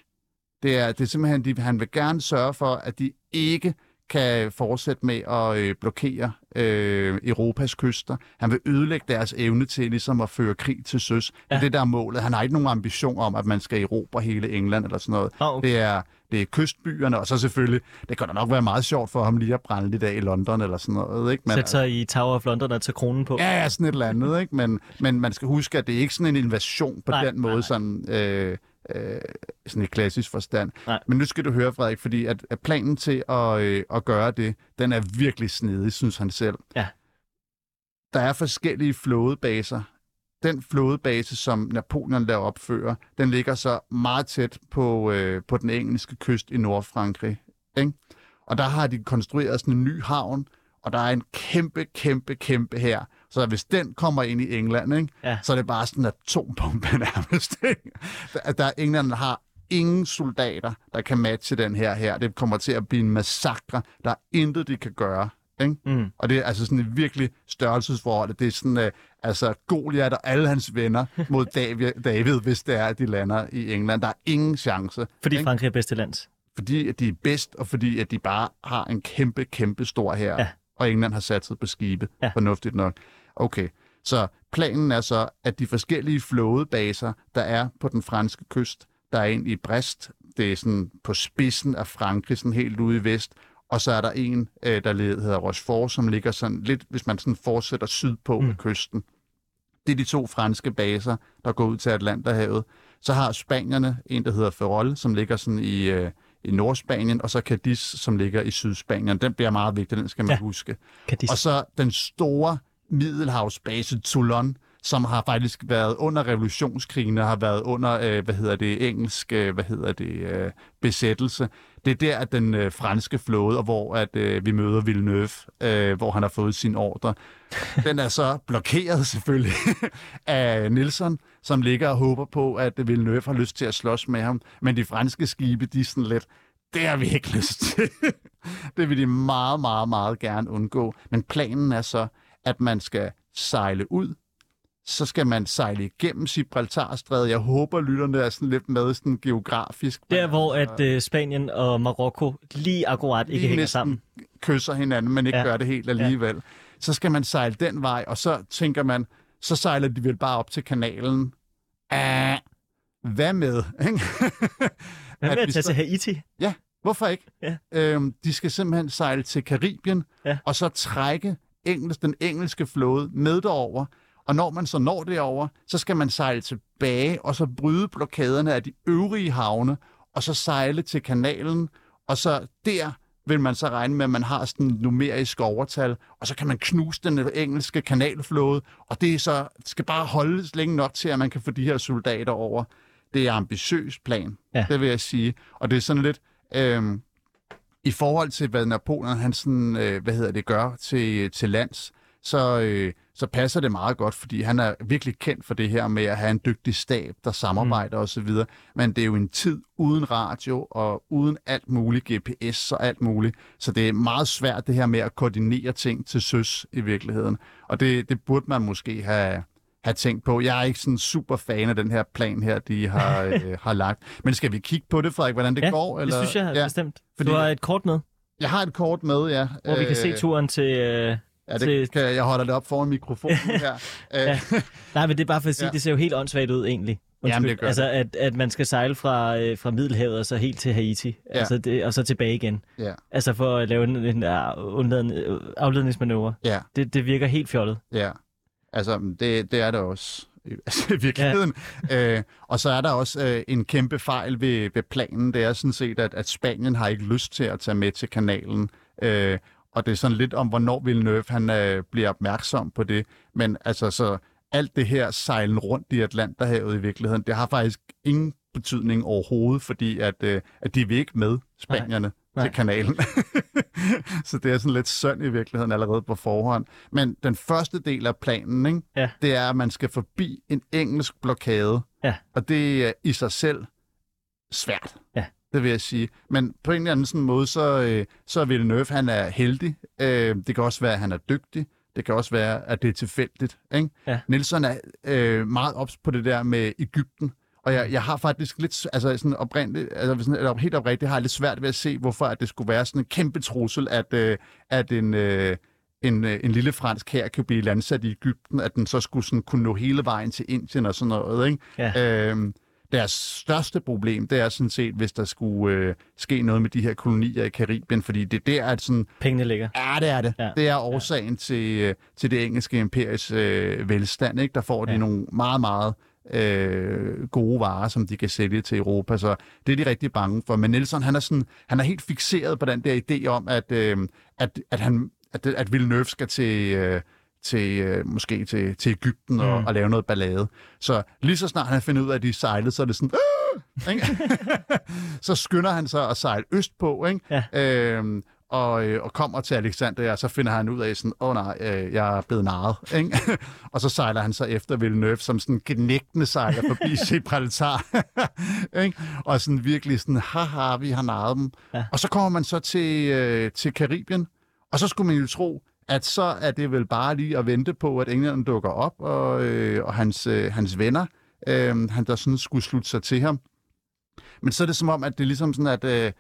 Det er, det er simpelthen, de, han vil gerne sørge for, at de ikke kan fortsætte med at øh, blokere øh, Europas kyster. Han vil ødelægge deres evne til ligesom at føre krig til søs. Ja. Det er det, der er målet. Han har ikke nogen ambition om, at man skal erobre hele England eller sådan noget. Ah, okay. Det er det er kystbyerne, og så selvfølgelig, det kan da nok være meget sjovt for ham lige at brænde lidt af i London eller sådan noget. Ikke? Sætte sig i Tower of London og tage kronen på. Ja, ja, sådan et eller andet, ikke? Men, men man skal huske, at det er ikke sådan en invasion på Nej, den måde, nej, nej. sådan, øh, øh, sådan i klassisk forstand. Nej. Men nu skal du høre, Frederik, fordi at, at planen til at, øh, at gøre det, den er virkelig snedig, synes han selv. Ja. Der er forskellige flådebaser. Den flådebase, som Napoleon laver opføre, den ligger så meget tæt på, øh, på den engelske kyst i Nordfrankrig. Ikke? Og der har de konstrueret sådan en ny havn, og der er en kæmpe, kæmpe, kæmpe her. Så hvis den kommer ind i England, ikke, Ja. så er det bare sådan en atombombe nærmest. Ikke? Der, der, England har ingen soldater, der kan matche den her her. Det kommer til at blive en massakre. Der er intet, de kan gøre. Ikke? Mm. Og det er altså sådan et virkelig størrelsesforhold. Det er sådan, uh, altså Goliath og alle hans venner mod David, David, hvis det er, at de lander i England. Der er ingen chance. Fordi ikke? Frankrig er bedst til lands. Fordi at de er bedst, og fordi at de bare har en kæmpe, kæmpe stor her. Ja. Og England har sat sig på skibe. Ja. Fornuftigt nok. Okay. Så planen er så, at de forskellige flådebaser, der er på den franske kyst, der er en i Brest, det er sådan på spidsen af Frankrig, sådan helt ude i vest, og så er der en, øh, der hedder Rochefort, som ligger sådan lidt, hvis man sådan fortsætter sydpå mm. Kysten. Det er de to franske baser, der går ud til Atlanterhavet. Så har spanierne en, der hedder Ferrol, som ligger sådan i, øh, i Nordspanien, og så Cadiz, som ligger i Sydspanien. Den bliver meget vigtig, den skal man Ja. huske. De... Og så den store middelhavsbase Toulon, som har faktisk været under revolutionskrigen og har været under, øh, hvad hedder det, engelsk, øh, hvad hedder det, øh, besættelse. Det er der, at den øh, franske flåde, og hvor at øh, vi møder Villeneuve, øh, hvor han har fået sin ordre. Den er så blokeret selvfølgelig af Nielsen, som ligger og håber på, at Villeneuve har lyst til at slås med ham. Men de franske skibe, de er sådan lidt, det har vi ikke lyst til. det vil de meget, meget, meget gerne undgå. Men planen er så, at man skal sejle ud, så skal man sejle igennem Gibraltarstrædet. Jeg håber, lytterne er sådan lidt med sådan geografisk. Der, hvor at øh, Spanien og Marokko lige akkurat ikke Lige hænger næsten sammen. kysser hinanden, men ikke Ja. gør det helt alligevel. Ja. Så skal man sejle den vej, og så tænker man, så sejler de vel bare op til kanalen. Ah, hvad med? ikke? Hvad med vi at tage så- til Haiti? Ja, hvorfor ikke? Ja. Øhm, de skal simpelthen sejle til Karibien, Ja. og så trække engelsk, den engelske flåde med derover. Og når man så når derover, så skal man sejle tilbage, og så bryde blokaderne af de øvrige havne, og så sejle til kanalen, og så der vil man så regne med, at man har sådan numerisk overtal, og så kan man knuse den engelske kanalflåde, og det er så, skal bare holdes længe nok til, at man kan få de her soldater over. Det er en ambitiøs plan, Ja. det vil jeg sige. Og det er sådan lidt, øhm, i forhold til, hvad Napoleon han sådan, øh, hvad hedder det, gør til, til lands, så, øh, så passer det meget godt, fordi han er virkelig kendt for det her med at have en dygtig stab, der samarbejder mm. osv. Men det er jo en tid uden radio og uden alt muligt GPS og alt muligt. Så det er meget svært det her med at koordinere ting til søs i virkeligheden. Og det, det burde man måske have, have tænkt på. Jeg er ikke sådan super fan af den her plan her, de har, øh, har lagt. Men skal vi kigge på det, Frederik, hvordan det ja, går? det synes jeg ja. bestemt. Fordi- Du har et kort med, Jeg har et kort med, ja. hvor vi kan se turen til... Øh... Ja, til- det kan, jeg holder det op foran mikrofonen her. Ja. Øh, Nej, men det er bare for at sige, ja. Ja. det ser jo helt åndssvagt ud egentlig. Jamen, det gør altså, at, at man skal sejle fra, øh, fra Middelhavet og så helt til Haiti, Ja. altså det, og så tilbage igen. ja, Altså for at lave en, en undladen, afledningsmanøvre. ja, Det, det virker helt fjollet. ja. Altså, det, det er det også altså, i virkeligheden. Ja. Øh, og så er der også øh, en kæmpe fejl ved, ved planen. Det er sådan set, at, at Spanien har ikke lyst til at tage med til kanalen. Øh, og det er sådan lidt om, hvornår Villeneuve han øh, bliver opmærksom på det. Men altså, så alt det her sejlen rundt i Atlanterhavet i virkeligheden, det har faktisk ingen betydning overhovedet, fordi at, øh, at de vil ikke med spanierne Nej. Nej. til kanalen. så det er sådan lidt synd i virkeligheden allerede på forhånd. Men den første del af planen, ikke, Ja. det er, at man skal forbi en engelsk blokade. Ja. Og det er i sig selv svært. Ja. Det vil jeg sige. Men på en eller anden sådan måde, så, øh, så er Villeneuve, han er heldig. Øh, det kan også være, at han er dygtig. Det kan også være, at det er tilfældigt. Ikke? Ja. Nielsen er øh, meget ops på det der med Ægypten. Og jeg, jeg har faktisk lidt, altså sådan oprindeligt, altså sådan, eller helt oprigtigt, har jeg lidt svært ved at se, hvorfor at det skulle være sådan en kæmpe trussel, at, øh, at en, øh, en, øh, en lille fransk her kan blive landsat i Ægypten, at den så skulle sådan kunne nå hele vejen til Indien og sådan noget. Ikke? Ja. Øhm, deres største problem, det er sådan set, hvis der skulle øh, ske noget med de her kolonier i Karibien, fordi det er der, at sådan, Pengene ligger. Ja, det er det. Ja. Det er årsagen ja. til, til det engelske imperies øh, velstand. Ikke? Der får de Ja. nogle meget, meget øh, gode varer, som de kan sælge til Europa. Så det er de rigtig bange for. Men Nelson, han er, sådan, han er helt fixeret på den der idé om, at, øh, at, at, han, at, at Villeneuve skal til... Øh, til, øh, måske til, til Ægypten og, Mm. og lave noget ballade. Så lige så snart han finder ud af, at de sejlet, så er det sådan, "Øh!" ikke? så skynder han sig at sejle østpå, ikke? Ja. Øhm, og, øh, og kommer til Alexandria, og så finder han ud af sådan, åh oh, nej, øh, jeg er blevet narret. Ikke? og så sejler han så efter Villeneuve, som sådan knægtende sejler forbi Gibraltar. ikke? og sådan virkelig sådan, haha, vi har narret dem. Ja. Og så kommer man så til, øh, til Karibien, og så skulle man jo tro, at så er det vel bare lige at vente på, at englænderne dukker op, og, øh, og hans, øh, hans venner, øh, han der sådan skulle slutte sig til ham. Men så er det som om, at det er ligesom sådan, at øh,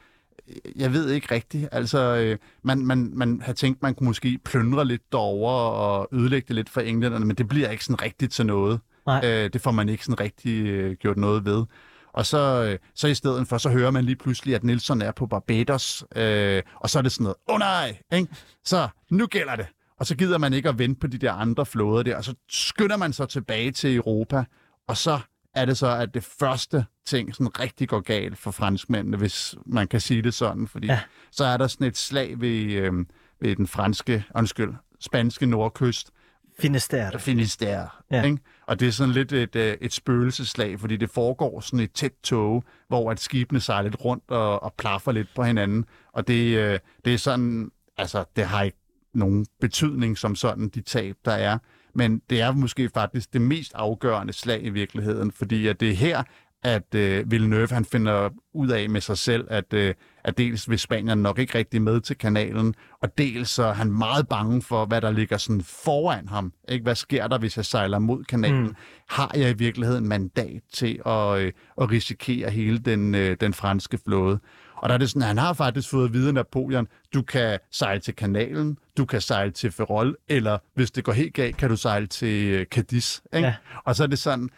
jeg ved ikke rigtigt. Altså, øh, man, man, man har tænkt, man kunne måske plyndre lidt derover og ødelægge det lidt for englænderne, men det bliver ikke sådan rigtigt til noget. Nej. Øh, det får man ikke sådan rigtig øh, gjort noget ved. Og så, øh, så i stedet for, så hører man lige pludselig, at Nelson er på Barbados, øh, og så er det sådan noget, åh oh, nej, ikke? så nu gælder det. Og så gider man ikke at vente på de der andre flåder der, og så skynder man sig tilbage til Europa, og så er det så, at det første ting sådan rigtig går galt for franskmændene, hvis man kan sige det sådan, fordi Ja. så er der sådan et slag ved, øh, ved den franske, undskyld, spanske nordkyst, Finisterre. Finisterre. Ja. Ja. Ikke? Og det er sådan lidt et, øh, et spøgelseslag, fordi det foregår sådan et tæt tog, hvor at skibene sejler lidt rundt og, og plaffer lidt på hinanden. Og det, øh, det er sådan, altså det har ikke nogen betydning som sådan, de tab, der er. Men det er måske faktisk det mest afgørende slag i virkeligheden, fordi at det er her, at øh, Villeneuve han finder ud af med sig selv, at, øh, at dels vil Spanien nok ikke rigtig med til kanalen, og dels så er han meget bange for, hvad der ligger sådan foran ham. Ikke? Hvad sker der, hvis jeg sejler mod kanalen? Mm. Har jeg i virkeligheden mandat til at, øh, at risikere hele den, øh, den franske flåde? Og der er det sådan, at han har faktisk fået at vide af Napoleon, du kan sejle til kanalen, du kan sejle til Ferrol, eller hvis det går helt galt, kan du sejle til øh, Cadiz. Ikke? Ja. Og så er det sådan,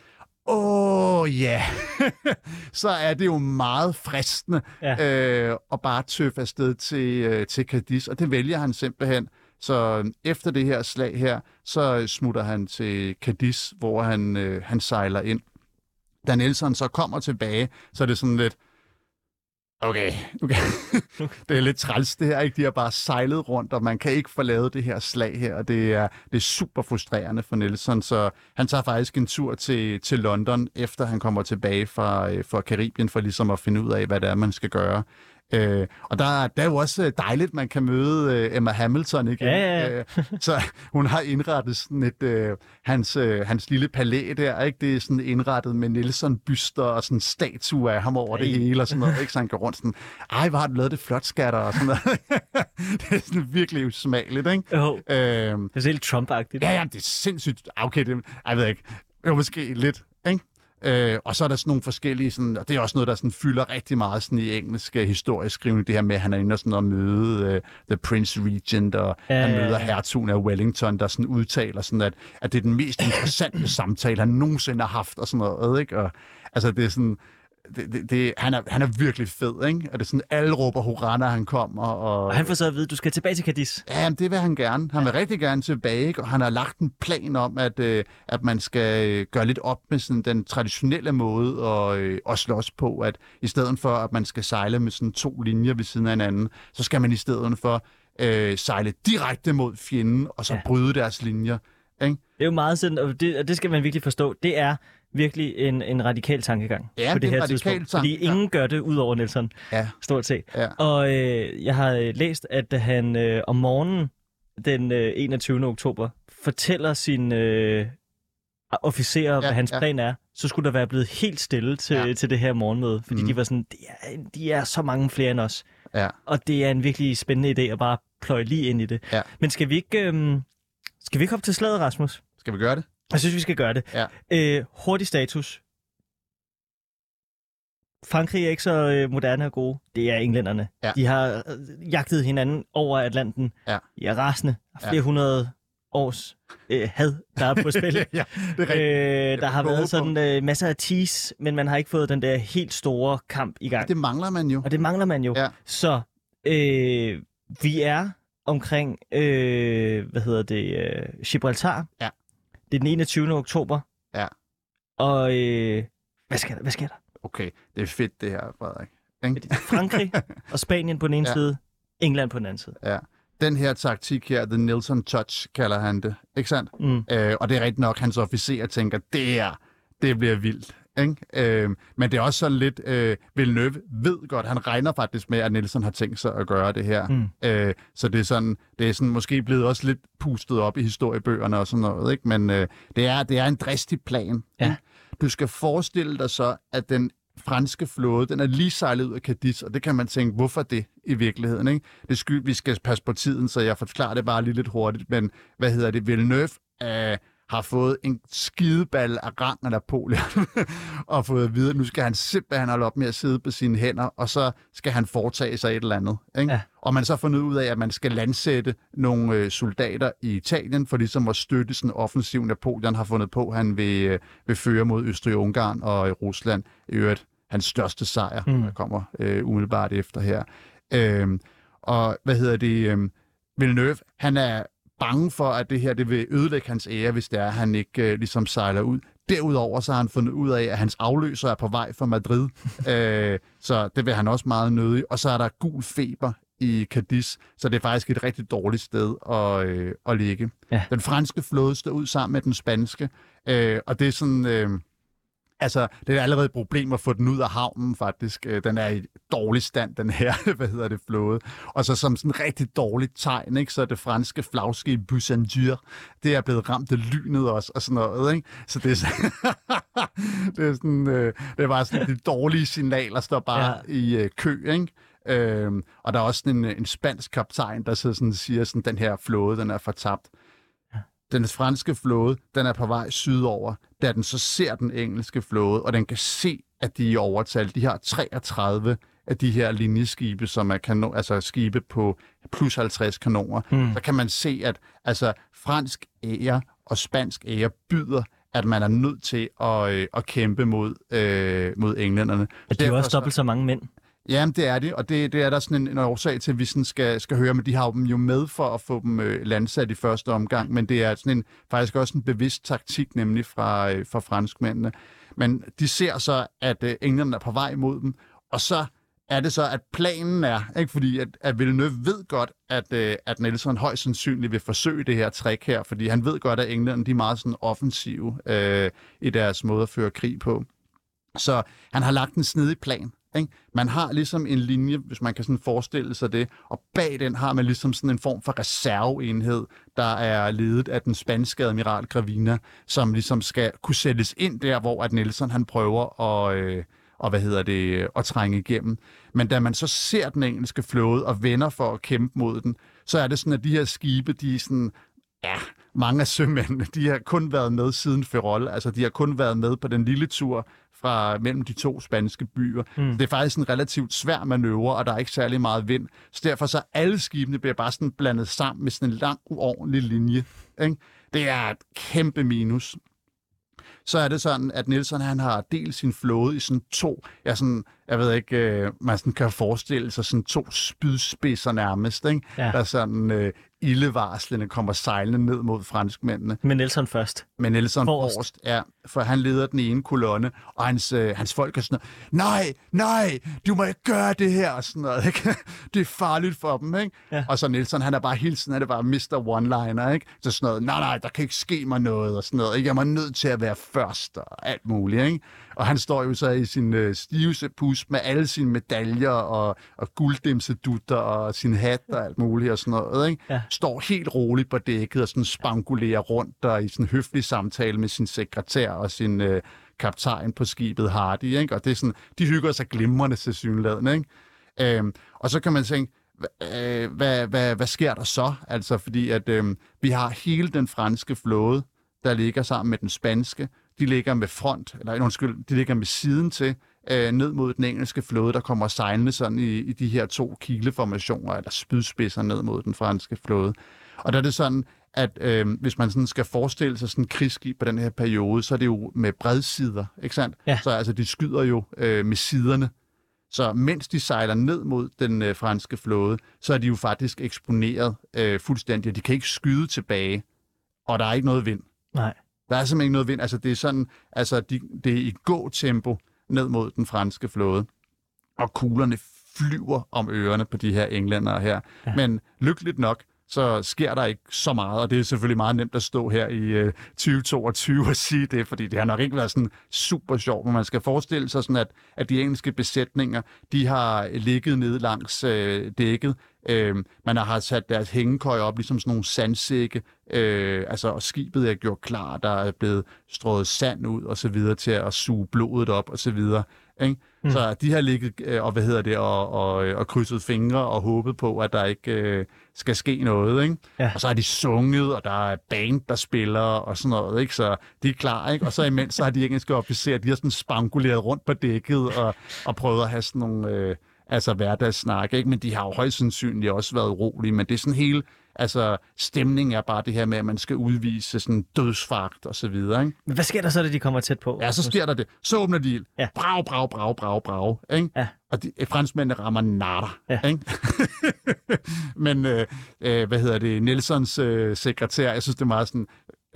åh oh, ja, så er det jo meget fristende Ja. øh, at bare tøffe afsted til, øh, til Cadiz, og det vælger han simpelthen. Så øh, efter det her slag her, så øh, smutter han til Cadiz, hvor han, øh, han sejler ind. Da Nelson så kommer tilbage, så er det sådan lidt, okay, okay. det er lidt træls det her, ikke? De har bare sejlet rundt, og man kan ikke få lavet det her slag her, og det er, det er super frustrerende for Nelson, så han tager faktisk en tur til, til London, efter han kommer tilbage fra, øh, fra Karibien, for ligesom at finde ud af, hvad det er, man skal gøre. Øh, og der, der er jo også øh, dejligt, man kan møde øh, Emma Hamilton igen. Ja, ja, ja. Øh, så hun har indrettet sådan et, øh, hans, øh, hans lille palæ der, ikke? Det er sådan indrettet med Nelson-byster og sådan statuer af ham over det Ej. hele og sådan noget, ikke? Så han går rundt sådan, ej, hvor har du lavet det flot, skatter, og sådan noget. det er sådan virkelig usmageligt, ikke? Jo, Øh, det er helt Trump-agtigt. Ja, ja, det er sindssygt. Okay, det, jeg ved ikke. Det var måske lidt? Øh, og så er der sådan nogle forskellige, sådan, og det er også noget, der sådan fylder rigtig meget sådan i engelsk øh, historieskrivning, det her med, at han er inde og sådan og møde uh, The Prince Regent, og Ja, han møder hertugen af Wellington, der sådan udtaler sådan, at, at det er den mest interessante samtale, han nogensinde har haft, og sådan noget, ikke? Og altså, det er sådan, det, det, det, han, er, han er virkelig fed, ikke? Og det er sådan, alle råber hurra, når han kommer, og, Og han får så at vide, at du skal tilbage til Cadiz. Ja, det vil han gerne. Han vil rigtig gerne tilbage, ikke? og han har lagt en plan om, at, øh, at man skal øh, gøre lidt op med sådan, den traditionelle måde at, øh, at slås på, at i stedet for, at man skal sejle med sådan to linjer ved siden af hinanden, så skal man i stedet for øh, sejle direkte mod fjenden, og så Ja. ja. bryde deres linjer. Ikke? Det er jo meget sådan, og det, og det skal man virkelig forstå. Det er virkelig en, en radikal tankegang Ja, på det det er her tidspunkt. Fordi tankegang. ingen gør det ud over Nelson, Ja, stort set. ja. Og øh, jeg har øh, læst, at han øh, om morgenen den øh, 21. oktober fortæller sin øh, officerer, ja, hvad hans ja. plan er, så skulle der være blevet helt stille til, ja. Til det her morgenmøde. Fordi mm. Mhm. de var sådan, de er, de er så mange flere end os. ja. Og det er en virkelig spændende idé at bare pløje lige ind i det. Ja. Men skal vi ikke, øh, skal vi ikke op til slaget, Rasmus? Skal vi gøre det? Jeg synes, vi skal gøre det. Ja. Øh, hurtig status. Frankrig er ikke så øh, moderne og gode. Det er englænderne. Ja. De har øh, jagtet hinanden over Atlanten. Ja. De er rasende. Ja. Flere hundrede års øh, had, der er på spil. ja, det er øh, der har været sådan øh, masser af tease, men man har ikke fået den der helt store kamp i gang. Det mangler man jo. Og det mangler man jo. Ja. Så øh, vi er omkring, øh, hvad hedder det, øh, Gibraltar. Ja. Det er den 21. oktober. Ja. Og øh, hvad sker der? Hvad sker der? Okay, det er fedt det her, Frederik. Er Frankrig og Spanien på den ene Ja. ja. side, England på den anden side. Ja. Den her taktik her, The Nelson Touch, kalder han det. Ikke sandt? Mm. Øh, og det er rigtigt nok, hans officer tænker, det her, det bliver vildt. Ikke? Øh, men det er også sådan lidt, øh, Villeneuve ved godt, han regner faktisk med, at Nielsen har tænkt sig at gøre det her. Mm. Øh, så det er sådan, det er sådan måske blevet også lidt pustet op i historiebøgerne og sådan noget, ikke? Men øh, det, er, det er en dristig plan. Ja. ikke? Du skal forestille dig så, at den franske flåde, den er lige sejlet ud af Cadiz, og det kan man tænke, hvorfor det i virkeligheden, ikke? Det sky, vi skal passe på tiden, så jeg forklarer det bare lige lidt hurtigt, men hvad hedder det? Villeneuve øh, har fået en skideball af rang af Napoleon, og fået at vide, at nu skal han simpelthen holde op med at sidde på sine hænder, og så skal han foretage sig et eller andet. Ikke? Ja. Og man så har fundet ud af, at man skal landsætte nogle øh, soldater i Italien, for ligesom at støtte sådan en offensiv Napoleon har fundet på, han vil, øh, vil føre mod Østrig-Ungarn og øh, Rusland. I øvrigt hans største sejr, Mm. mm. der kommer øh, umiddelbart efter her. Øhm, og hvad hedder det? Øhm, Villeneuve, han er bange for, at det her det vil ødelægge hans ære, hvis det er, at han ikke øh, ligesom sejler ud. Derudover så har han fundet ud af, at hans afløser er på vej fra Madrid, øh, så det vil han også meget nødig. Og så er der gul feber i Cadiz, så det er faktisk et rigtig dårligt sted at, øh, at ligge. Ja. Den franske flåde står ud sammen med den spanske, øh, og det er sådan... Øh, Altså, det er allerede et problem at få den ud af havnen, faktisk. Øh, Den er i dårlig stand, den her, hvad hedder det, flåde. Og så som sådan rigtig dårligt tegn, ikke, så er det franske flagskib Busandur, det er blevet ramt af lynet også, og sådan noget, ikke? Så det er, sådan, det er sådan, øh, det er bare sådan de dårlige signaler, står bare Ja. i øh, kø, ikke? Øhm, og der er også en, en spansk kaptajn, der så sådan siger, sådan, den her flåde, den er fortabt. Den franske flåde, den er på vej sydover, da den så ser den engelske flåde, og den kan se, at de er i overtal. De har 33 af de her linjeskibe, som er kanon, altså skibe på plus 50 kanoner. Mm. Så kan man se, at altså, fransk ære og spansk ære byder, at man er nødt til at, øh, at kæmpe mod, øh, mod englænderne. Og de er jo også så- dobbelt så mange mænd. Jamen, det er det, og det, det er der sådan en, en årsag til, at vi sådan skal, skal høre, men de har dem jo med for at få dem øh, landsat i første omgang, men det er sådan en, faktisk også en bevidst taktik, nemlig fra, øh, fra franskmændene. Men de ser så, at øh, englænderne er på vej mod dem, og så er det så, at planen er, ikke fordi at, at Villeneuve ved godt, at, øh, at Nelson højst sandsynligt vil forsøge det her trick her, fordi han ved godt, at englænderne de er meget sådan offensive øh, i deres måde at føre krig på. Så han har lagt en snedig plan. Ikke? Man har ligesom en linje, hvis man kan sådan forestille sig det, og bag den har man ligesom sådan en form for reserveenhed, der er ledet af den spanske admiral Gravina, som ligesom skal kunne sættes ind der, hvor at Nelson han prøver at, øh, og hvad hedder det, at trænge igennem. Men da man så ser den engelske flåde og vender for at kæmpe mod den, så er det sådan, at de her skibe, de er sådan, ja, mange af sømændene, de har kun været med siden Ferrol. Altså, de har kun været med på den lille tur fra mellem de to spanske byer. Mm. Det er faktisk en relativt svær manøvre, og der er ikke særlig meget vind. Så derfor så alle skibene bliver bare sådan blandet sammen med sådan en lang, uordentlig linje. Ikke? Det er et kæmpe minus. Så er det sådan, at Nielsen han har delt sin flåde i sådan to, ja, sådan, jeg ved ikke, øh, man sådan kan forestille sig sådan to spydspidser nærmest, ikke? Ja. der sådan øh, ildevarslende kommer sejlende ned mod franskmændene. Men Nelson først. Men Nelson Forrest. forrest, ja, for han leder den ene kolonne, og hans, øh, hans folk er sådan noget, nej, nej, du må ikke gøre det her, og sådan noget, ikke? Det er farligt for dem, ikke? Ja. Og så Nelson, han er bare hele tiden, han er bare Mr. One-liner, ikke? Så sådan noget, nej, nej, der kan ikke ske mig noget, og sådan noget, ikke? Jeg er nødt til at være først, og alt muligt, ikke? Og han står jo så i sin øh, stivse pus med alle sine medaljer og, og gulddimsedutter og sin hat og alt muligt og sådan noget, ikke? Ja. Står helt roligt på dækket og sådan spangulerer rundt og i sådan en høflig samtale med sin sekretær og sin øh, kaptajn på skibet Hardy, ikke? Og det er sådan, de hygger sig glimrende til synligheden, ikke? Øhm, og så kan man tænke, hva- øh, hvad, hvad, hvad sker der så? Altså, fordi at øh, vi har hele den franske flåde, der ligger sammen med den spanske. De ligger med front, eller undskyld, de ligger med siden til øh, ned mod den engelske flåde, der kommer sejlende sådan i, i de her to kileformationer, eller spydspidser ned mod den franske flåde. Og der er det sådan, at øh, hvis man sådan skal forestille sig sådan en krigsskib på den her periode, så er det jo med bredsider, ikke sandt? Ja. Så altså, de skyder jo øh, med siderne. Så mens de sejler ned mod den øh, franske flåde, så er de jo faktisk eksponeret øh, fuldstændig, de kan ikke skyde tilbage, og der er ikke noget vind. Nej. Der er simpelthen ikke noget vind. Altså, det er sådan, altså, de, det er i gå-tempo ned mod den franske flåde, og kuglerne flyver om ørerne på de her englændere her. Ja. Men lykkeligt nok, så sker der ikke så meget, og det er selvfølgelig meget nemt at stå her i øh, 2022 og sige det, fordi det har nok ikke været sådan super sjovt, men man skal forestille sig sådan, at, at de engelske besætninger, de har ligget nede langs øh, dækket, øh, man har sat deres hængekøj op, ligesom sådan nogle sandsække, øh, altså, og skibet er gjort klar, der er blevet strået sand ud og så videre til at suge blodet op og så videre. Ikke? Mm. Så de har ligget øh, og, hvad hedder det, og, og, og krydset fingre og håbet på, at der ikke øh, skal ske noget. Ikke? Ja. Og så har de sunget, og der er band, der spiller og sådan noget. Ikke? Så de er klar. Ikke? Og så imens så har de engelske officerer, de har sådan spanguleret rundt på dækket og, og prøvet at have sådan nogle... Øh, altså hverdagssnak, ikke? Men de har jo højst sandsynligt også været urolige, men det er sådan hele, altså stemningen er bare det her med, at man skal udvise sådan dødsfagt og så videre, ikke? Men Hvad sker der så, da de kommer tæt på? Ja, så sker der det. Så åbner de ild. Ja. Brav, brav, brav, brav, brav, ikke? Ja. Og de, franskmændene rammer natter, Ja. ikke? Men, øh, øh, hvad hedder det, Nelsons øh, sekretær, jeg synes, det er meget sådan,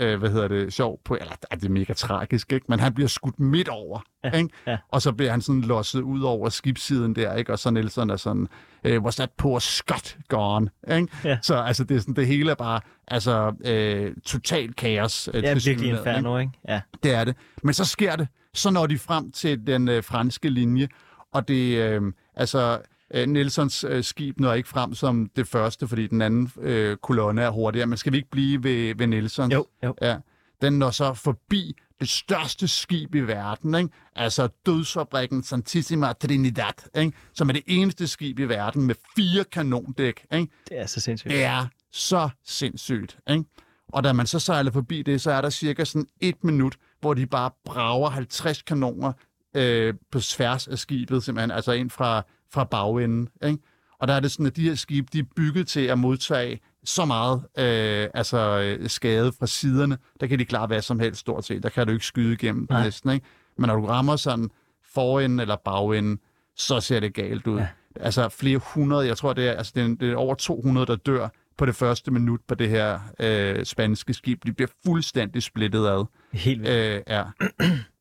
øh, hvad hedder det, sjov på, eller er det er mega tragisk, ikke? Men han bliver skudt midt over, Ja, ikke? ja. Og så bliver han sådan losset ud over skibssiden der, ikke? Og så Nelson er sådan, øh, was that poor Scott gone, ikke? Ja. Så altså, det, er sådan, det hele er bare, altså, øh, total kaos. Øh, Det er virkelig tilsyneladende, ikke? ikke? Ja. Det er det. Men så sker det. Så når de frem til den øh, franske linje, og det, øh, altså, øh, Nelsons øh, skib når ikke frem som det første, fordi den anden øh, kolonne er hurtigere. Men skal vi ikke blive ved, ved Nelsons? Jo, jo. Ja. Den når så forbi det største skib i verden, ikke? altså dødsfabrikken Santissima Trinidad, ikke? som er det eneste skib i verden med fire kanondæk. Ikke? Det er så sindssygt. Det er så sindssygt. Ikke? Og da man så sejler forbi det, så er der cirka sådan et minut, hvor de bare brager 50 kanoner øh, på tværs af skibet, simpelthen, altså ind fra, fra bagenden. Ikke? Og der er det sådan, at de her skibe, de er bygget til at modtage så meget øh, altså, øh, skade fra siderne. Der kan de klare hvad som helst stort set. Der kan du ikke skyde igennem Nej. næsten. Ikke? Men når du rammer sådan forenden eller bagenden, så ser det galt ud. Ja. Ja. Altså flere hundrede, jeg tror det er, altså det er, det er over 200, der dør på det første minut på det her øh, spanske skib. De bliver fuldstændig splittet ad. Helt vildt. Øh, ja.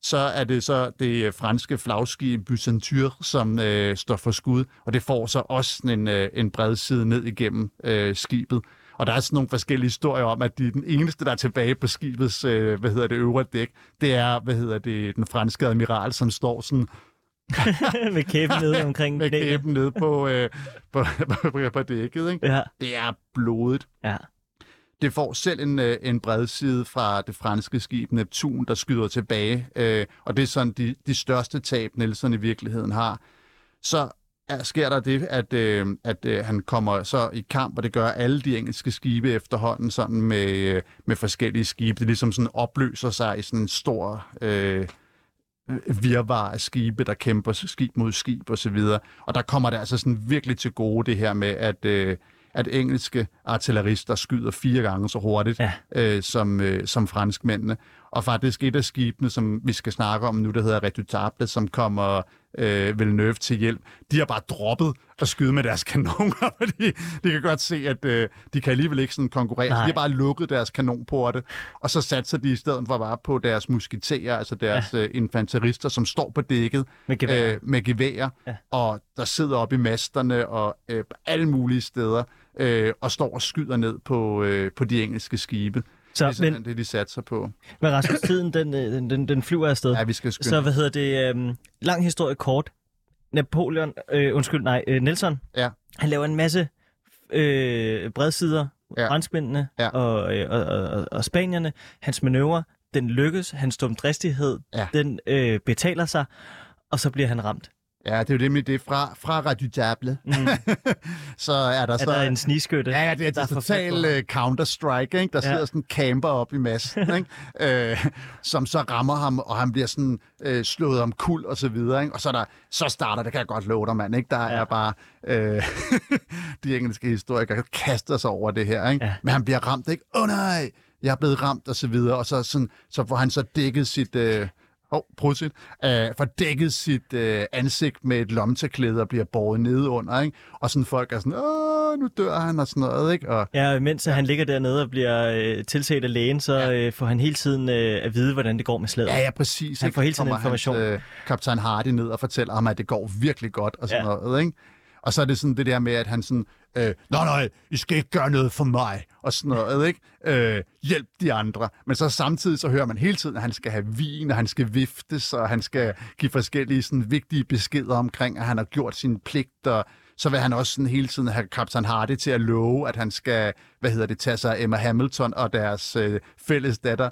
Så er det så det øh, franske flagskib Bucenture, som øh, står for skud, og det får så også sådan en, øh, en bred side ned igennem øh, skibet. Og der er sådan nogle forskellige historier om, at de, den eneste, der er tilbage på skibets øh, hvad hedder det, øvre dæk, det er hvad hedder det, den franske admiral, som står sådan med kæben nede omkring med knæene. kæben nede på, øh, på, på, på dækket. Ikke? Ja, Det er blodigt. ja. Det får selv en, øh, en bredside fra det franske skib Neptun, der skyder tilbage, øh, og det er sådan de, de største tab, Nelson i virkeligheden har. Så er, sker der det, at, øh, at øh, han kommer så i kamp, og det gør alle de engelske skibe efterhånden sådan med, øh, med forskellige skibe. Det ligesom sådan opløser sig i sådan en stor øh, virvar af skibe, der kæmper skib mod skib og så videre. Og der kommer det altså sådan virkelig til gode det her med, at, øh, at engelske artillerister skyder fire gange så hurtigt Ja. øh, som, øh, som franskmændene. Og faktisk et af skibene, som vi skal snakke om nu, der hedder Redutable, som kommer øh, Villeneuve til hjælp, de har bare droppet at skyde med deres kanoner, fordi de kan godt se, at øh, de kan alligevel ikke sådan konkurrere. Så Nej. De har bare lukket deres kanonporte, og så satser de i stedet for bare på deres musketerer, altså deres ja. øh, infanterister, som står på dækket Med gevær. øh, med geværer, Ja. og der sidder oppe i masterne og øh, på alle mulige steder, øh, og står og skyder ned på, øh, på de engelske skibe. Så, det er men, simpelthen det, de satser på. men Rasmus, tiden, den, øh, den, den, den flyver afsted. Ja, vi skal skynde. Så hvad hedder det? Øh, lang historie kort. Napoleon, øh, undskyld, nej, øh, Nelson, Ja. han laver en masse øh, bredsider. Ja. franskmændene Ja. og, øh, og, og, og spanierne. Hans manøvre, den lykkes, hans dumdristighed, Ja. den øh, betaler sig, og så bliver han ramt. Ja, det er jo det med det fra, fra Radio Diable. Mm. så er der Er så... der en snigskytte? Ja, ja, det er, der total uh, Counter-Strike, ikke? Der Ja. sidder sådan en camper op i massen, ikke? Uh, som så rammer ham, og han bliver sådan uh, slået om kul og så videre, ikke? Og så, er der, så starter, det kan jeg godt love dig, mand, ikke? Der Ja. er bare uh, de engelske historikere kaster sig over det her, ikke? Ja. Men han bliver ramt, ikke? Åh oh, nej, jeg er blevet ramt og så videre, og så, sådan, så får han så dækket sit... Åh, oh, prosit. Uh, får dækket sit uh, ansigt med et lommetørklæde og bliver båret ned under, ikke? Og sådan folk er sådan, åh, nu dør han og sådan noget, ikke? Og, Ja, mens han ligger dernede og bliver øh, tilset af lægen, så Ja. øh, får han hele tiden øh, at vide, hvordan det går med slaget. ja, ja, præcis. Han ikke? får hele tiden Kommer information. Hans, øh, kaptajn Hardy ned og fortæller ham, at det går virkelig godt og sådan Ja. ja. noget, ikke? Og så er det sådan det der med, at han sådan, øh, nej, nej, I skal ikke gøre noget for mig, og sådan noget, ikke? Øh, hjælp de andre. Men så samtidig så hører man hele tiden, at han skal have vin, og han skal viftes, og han skal give forskellige sådan, vigtige beskeder omkring, at han har gjort sin pligt, og så vil han også sådan hele tiden have Captain Hardy til at love, at han skal, hvad hedder det, tage sig Emma Hamilton og deres øh, fælles datter.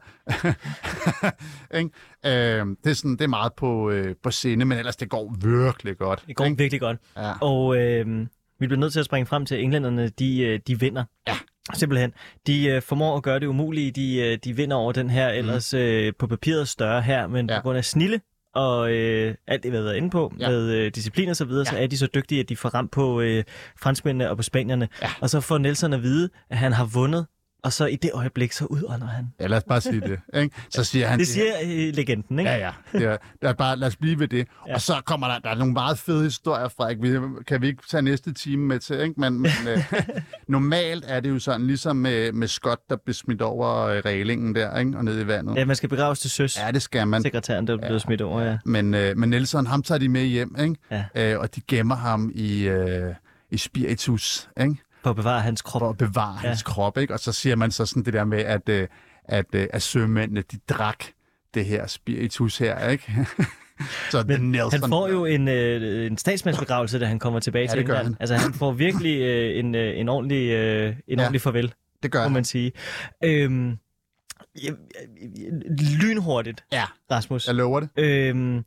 Ikke? øh, det, er sådan, det er meget på, øh, på scene, men ellers det går virkelig godt. Det går ikke? virkelig godt. Ja. Og øh, vi bliver nødt til at springe frem til, at englænderne, de, øh, de vinder. Ja. Simpelthen. De øh, formår at gøre det umulige. De, øh, de vinder over den her ellers øh, på papiret større her, men. Ja. på grund af snille og øh, alt det, vi har været inde på, Ja. med øh, disciplin og så videre, så Ja. er de så dygtige, at de får ramt på øh, franskmændene og på spanierne. Ja. Og så får Nelson at vide, at han har vundet, og så i det øjeblik, så udånder han. Ja, lad os bare sige det. Ikke? Så siger han Det siger øh, legenden, ikke? Ja, ja. Det er, lad, os bare, lad os blive ved det. Ja. Ja. Og så kommer der, der er nogle meget fede historier, Frederik. Vi, kan vi ikke tage næste time med til, ikke? Men, men øh, normalt er det jo sådan, ligesom med, med Scott, der blev smidt over øh, reglingen der, ikke? Og ned i vandet. Ja, man skal begraves til søs. Ja, det skal man. Sekretæren, der er blevet smidt over, ja. Men, øh, men Nelson, ham tager de med hjem, ikke? Ja. Øh, og de gemmer ham i, øh, i spiritus, ikke? For at bevare hans krop. For at bevare Ja. hans krop, ikke? Og så siger man så sådan det der med, at, øh, at, øh, at sømændene, de drak det her spiritus her, ikke? så er Nelson. Han får jo en, øh, en statsmandsbegravelse, da han kommer tilbage Ja, til England. han. Altså, han får virkelig øh, en, øh, en ordentlig, øh, en Ja. ordentlig farvel, Det gør må han. man sige. Øhm, lynhurtigt, Ja, Rasmus. jeg lover det. Øhm,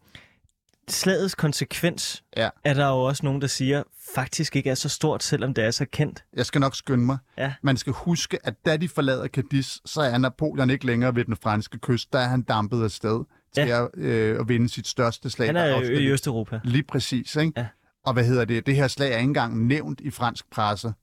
slagets konsekvens Ja. er der jo også nogen, der siger, faktisk ikke er så stort, selvom det er så kendt. Jeg skal nok skynde mig. Ja. Man skal huske, at da de forlader Cadiz, så er Napoleon ikke længere ved den franske kyst. Der er han dampet afsted til Ja. at, øh, at vinde sit største slag. Han er Austerlitz. i Østeuropa. Lige præcis, ikke? Ja. Og hvad hedder det? Det her slag er ikke engang nævnt i fransk presse.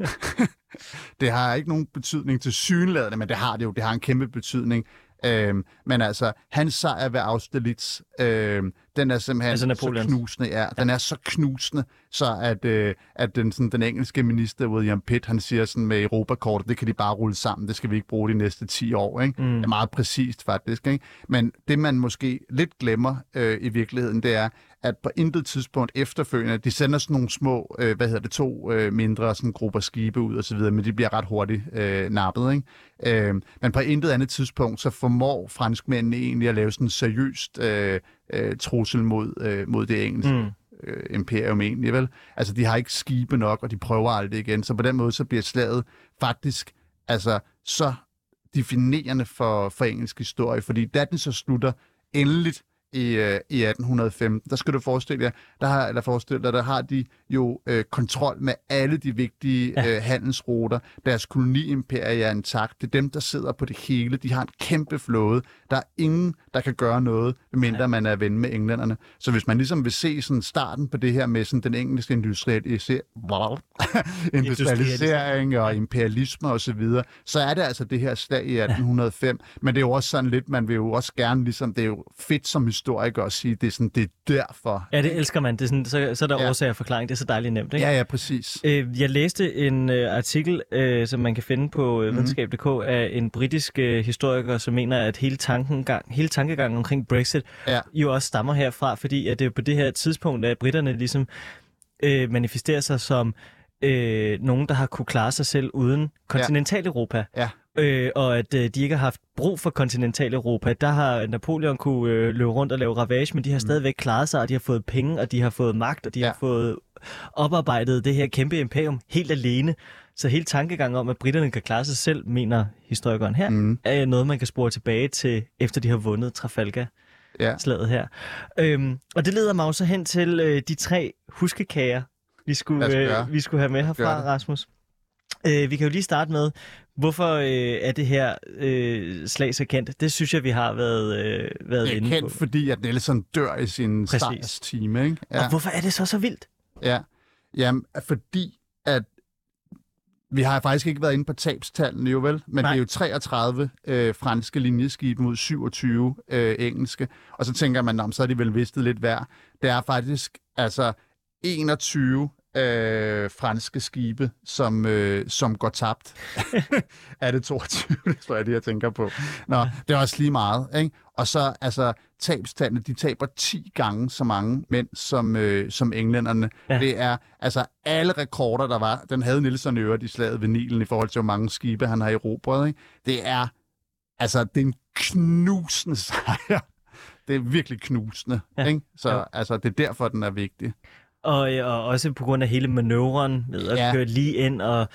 det har ikke nogen betydning til synlædende, men det har det jo. Det har en kæmpe betydning. Øhm, men altså, hans sejr ved Austerlitz, øhm, den er simpelthen Altså så Napoleons. knusende. Ja, den er så knusende, så at, øh, at den, sådan, den engelske minister, William Pitt, han siger sådan med Europakortet, det kan de bare rulle sammen, det skal vi ikke bruge de næste 10 år. Ikke? Mm. Det er meget præcist faktisk. Ikke? Men det, man måske lidt glemmer øh, i virkeligheden, det er, at på intet tidspunkt efterfølgende, de sender sådan nogle små, øh, hvad hedder det, to øh, mindre sådan grupper skibe ud og så videre, men de bliver ret hurtigt øh, nappet. Ikke? Øh, men på intet andet tidspunkt, så formår franskmændene egentlig at lave sådan en seriøst øh, øh, trussel mod, øh, mod det engelske Mm. øh, imperium egentlig, vel? Altså, de har ikke skibe nok, og de prøver aldrig igen. Så på den måde, så bliver slaget faktisk altså så definerende for, for engelsk historie, fordi da den så slutter endeligt i, øh, i 1815, der skal du forestille dig, der har, eller forestille dig, der har de jo øh, kontrol med alle de vigtige Ja. ja. øh, handelsruter. Deres koloniimperie er intakt. Det er dem, der sidder på det hele. De har en kæmpe flåde. Der er ingen, der kan gøre noget, medmindre man er ven med englænderne. Så hvis man ligesom vil se sådan starten på det her med sådan den engelske industrialisering, industrialisering og imperialisme og så videre, så er det altså det her slag i 1805. Men det er jo også sådan lidt, man vil jo også gerne ligesom, det er jo fedt som historiker at sige, det er sådan, det er derfor. Ja, det elsker man. Det er sådan, så, så er der ja. Ja. årsag og forklaring. Det er så dejligt nemt, ikke? Ja, ja, præcis. Øh, jeg læste en øh, artikel, øh, som man kan finde på øh, Mhm. videnskab.dk af en britisk øh, historiker, som mener, at hele, tankengang, hele tankegangen omkring Brexit Ja. jo også stammer herfra, fordi at det er på det her tidspunkt, at britterne ligesom øh, manifesterer sig som øh, nogen, der har kunne klare sig selv uden kontinentaleuropa. Ja. Øh, og at øh, de ikke har haft brug for kontinentaleuropa. Der har Napoleon kunne øh, løbe rundt og lave ravage, men de har stadigvæk klaret sig, og de har fået penge, og de har fået magt, og de Ja. har fået oparbejdet det her kæmpe imperium helt alene. Så hele tankegangen om, at britterne kan klare sig selv, mener historikeren her, Mm. er noget, man kan spore tilbage til, efter de har vundet Trafalgar. Ja. slaget her. Øhm, og det leder mig jo så hen til øh, de tre huskekager, vi skulle, øh, vi skulle have med herfra. Rasmus. Øh, vi kan jo lige starte med, hvorfor øh, er det her øh, slag så kendt? Det synes jeg, vi har været, øh, været Det er inde kendt, på. fordi at Nelson dør i sin sejrstime, ikke? Og hvorfor er det så så vildt? Ja, Jamen, fordi at vi har faktisk ikke været inde på tabstallene jo vel, men Nej. det er jo 33 øh, franske linjeskibe mod 27 øh, engelske, og så tænker man, "Nå, men så er de vel vistet lidt værd. Det er faktisk altså 21 øh, franske skibe, som, øh, som går tabt. er det 22? det tror jeg, det jeg tænker på. Nå, det er også lige meget. Ikke? Og så altså tabstallene, de taber 10 gange så mange mænd som, øh, som englænderne. Ja. Ja. Det er altså alle rekorder, der var. Den havde Nielsen øvrigt i slaget ved Nilen i forhold til, hvor mange skibe han har erobret. Ikke? Det er altså det er en knusende sejr. Det er virkelig knusende. Ja. Ja. Ikke? Så Jo. altså, det er derfor, den er vigtig. Og, øh, og også på grund af hele manøvren med at Ja. køre lige ind og...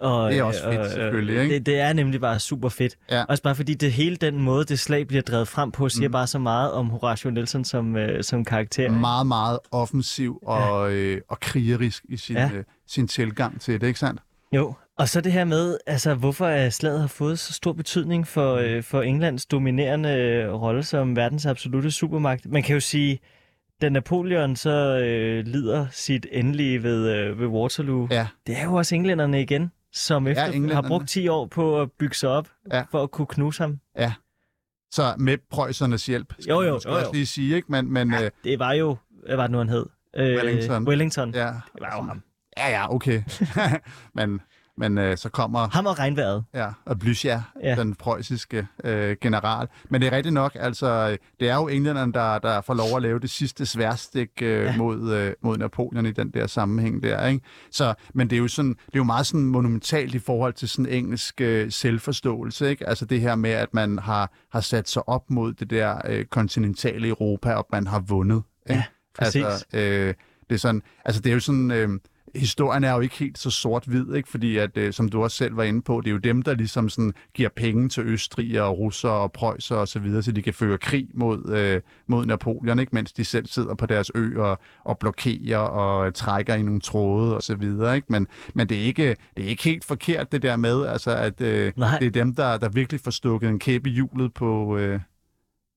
og Det er også fedt, og, øh, selvfølgelig, ikke? Det, det er nemlig bare super fedt. Ja. Også bare fordi det hele den måde, det slag bliver drevet frem på, siger Mhm. bare så meget om Horatio Nelson som, øh, som karakter. Meget, meget offensiv og, øh, og krigerisk i sin, Ja. ja. øh, sin tilgang til det, ikke sandt? Jo, og så det her med, altså hvorfor slaget har fået så stor betydning for, øh, for Englands dominerende øh, rolle som verdens absolute supermagt. Man kan jo sige, da Napoleon så øh, lider sit endelige ved, øh, ved Waterloo, Ja. det er jo også englænderne igen, som efter har englænderne. brugt 10 år på at bygge sig op Ja. for at kunne knuse ham. Så med Preussernes hjælp, skal Jo, man jo, måske jo, jo. også lige sige, ikke? Men, men ja. Øh, Det var jo, hvad var det nu, han hed? Øh, Wellington. Wellington. ja, Det var jo ham. ja, ja, okay. men men øh, så kommer Ham og regnvejret. ja, og Blücher, Ja. den preussiske øh, general. Men det er rigtigt nok, altså, det er jo englænderne, der, der får lov at lave det sidste sværstik øh, ja. mod, øh, mod Napoleon i den der sammenhæng der, ikke? Så, men det er jo sådan, det er jo meget sådan monumentalt i forhold til sådan engelsk øh, selvforståelse, ikke? Altså det her med, at man har, har sat sig op mod det der øh, kontinentale Europa, og man har vundet. Ikke? Ja, præcis. Altså, øh, det er sådan, altså det er jo sådan, øh, historien er jo ikke helt så sort-hvid, ikke? fordi at, øh, som du også selv var inde på, det er jo dem, der ligesom sådan giver penge til Østrig og Russer og Preußer og så videre, så de kan føre krig mod, øh, mod Napoleon, ikke? mens de selv sidder på deres ø og, og blokerer og trækker i nogle tråde og så videre. Ikke? Men, men det, er ikke, det er ikke helt forkert det der med, altså, at øh, Nej. det er dem, der, der virkelig får stukket en kæp i hjulet på, øh,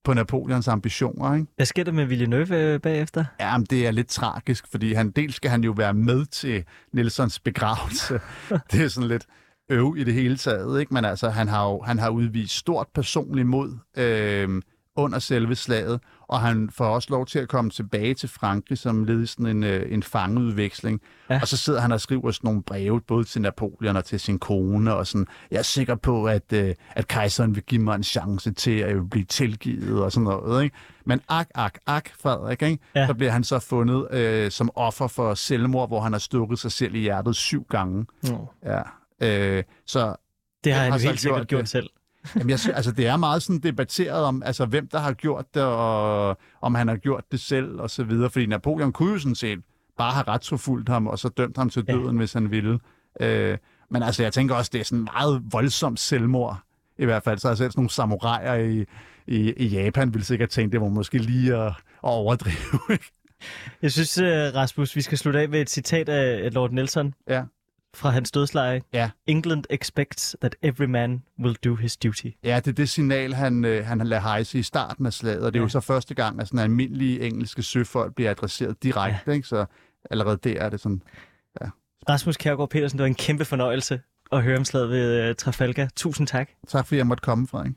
på Napoleons ambitioner. Ikke? Hvad sker der med Villeneuve øh, bagefter? Ja, men det er lidt tragisk, fordi han dels skal han jo være med til Nelsons begravelse. det er sådan lidt øv i det hele taget, ikke? Men altså, han har jo han har udvist stort personligt mod øh, under selve slaget, og han får også lov til at komme tilbage til Frankrig som led i sådan en, øh, en fangeudveksling. Ja. Og så sidder han og skriver sådan nogle breve, både til Napoleon og til sin kone, og sådan, jeg er sikker på, at, øh, at kejseren vil give mig en chance til, at blive tilgivet og sådan noget. Ikke? Men ak, ak, ak, Frederik, ikke? Ja. Så bliver han så fundet øh, som offer for selvmord, hvor han har stukket sig selv i hjertet syv gange. Nå. Ja. Øh, så Det har han har jo helt sikkert gjort gjort selv. Jamen, jeg, altså, det er meget sådan debatteret om, altså, hvem der har gjort det, og om han har gjort det selv, og så videre. Fordi Napoleon kunne jo sådan set bare have retsforfulgt ham, og så dømt ham til døden, ja. hvis han ville. Øh, men altså, jeg tænker også, det er sådan meget voldsomt selvmord. I hvert fald, så har selv sådan nogle samuraier i, i, i Japan ville sikkert tænke, det var måske lige at, at overdrive. ikke? Jeg synes, øh, Rasmus, vi skal slutte af med et citat af Lord Nelson ja. Fra hans dødsleje. Ja. England expects that every man will do his duty. Ja, det er det signal, han, øh, han lader hejse i starten af slaget, og det er Ja. jo så første gang, at sådan almindelige engelske søfolk bliver adresseret direkte, ja. ikke? så allerede der er det sådan, Rasmus Kjærgaard Petersen, det var en kæmpe fornøjelse at høre om slaget ved øh, Trafalgar. Tusind tak. tak fordi jeg måtte komme, Frederik.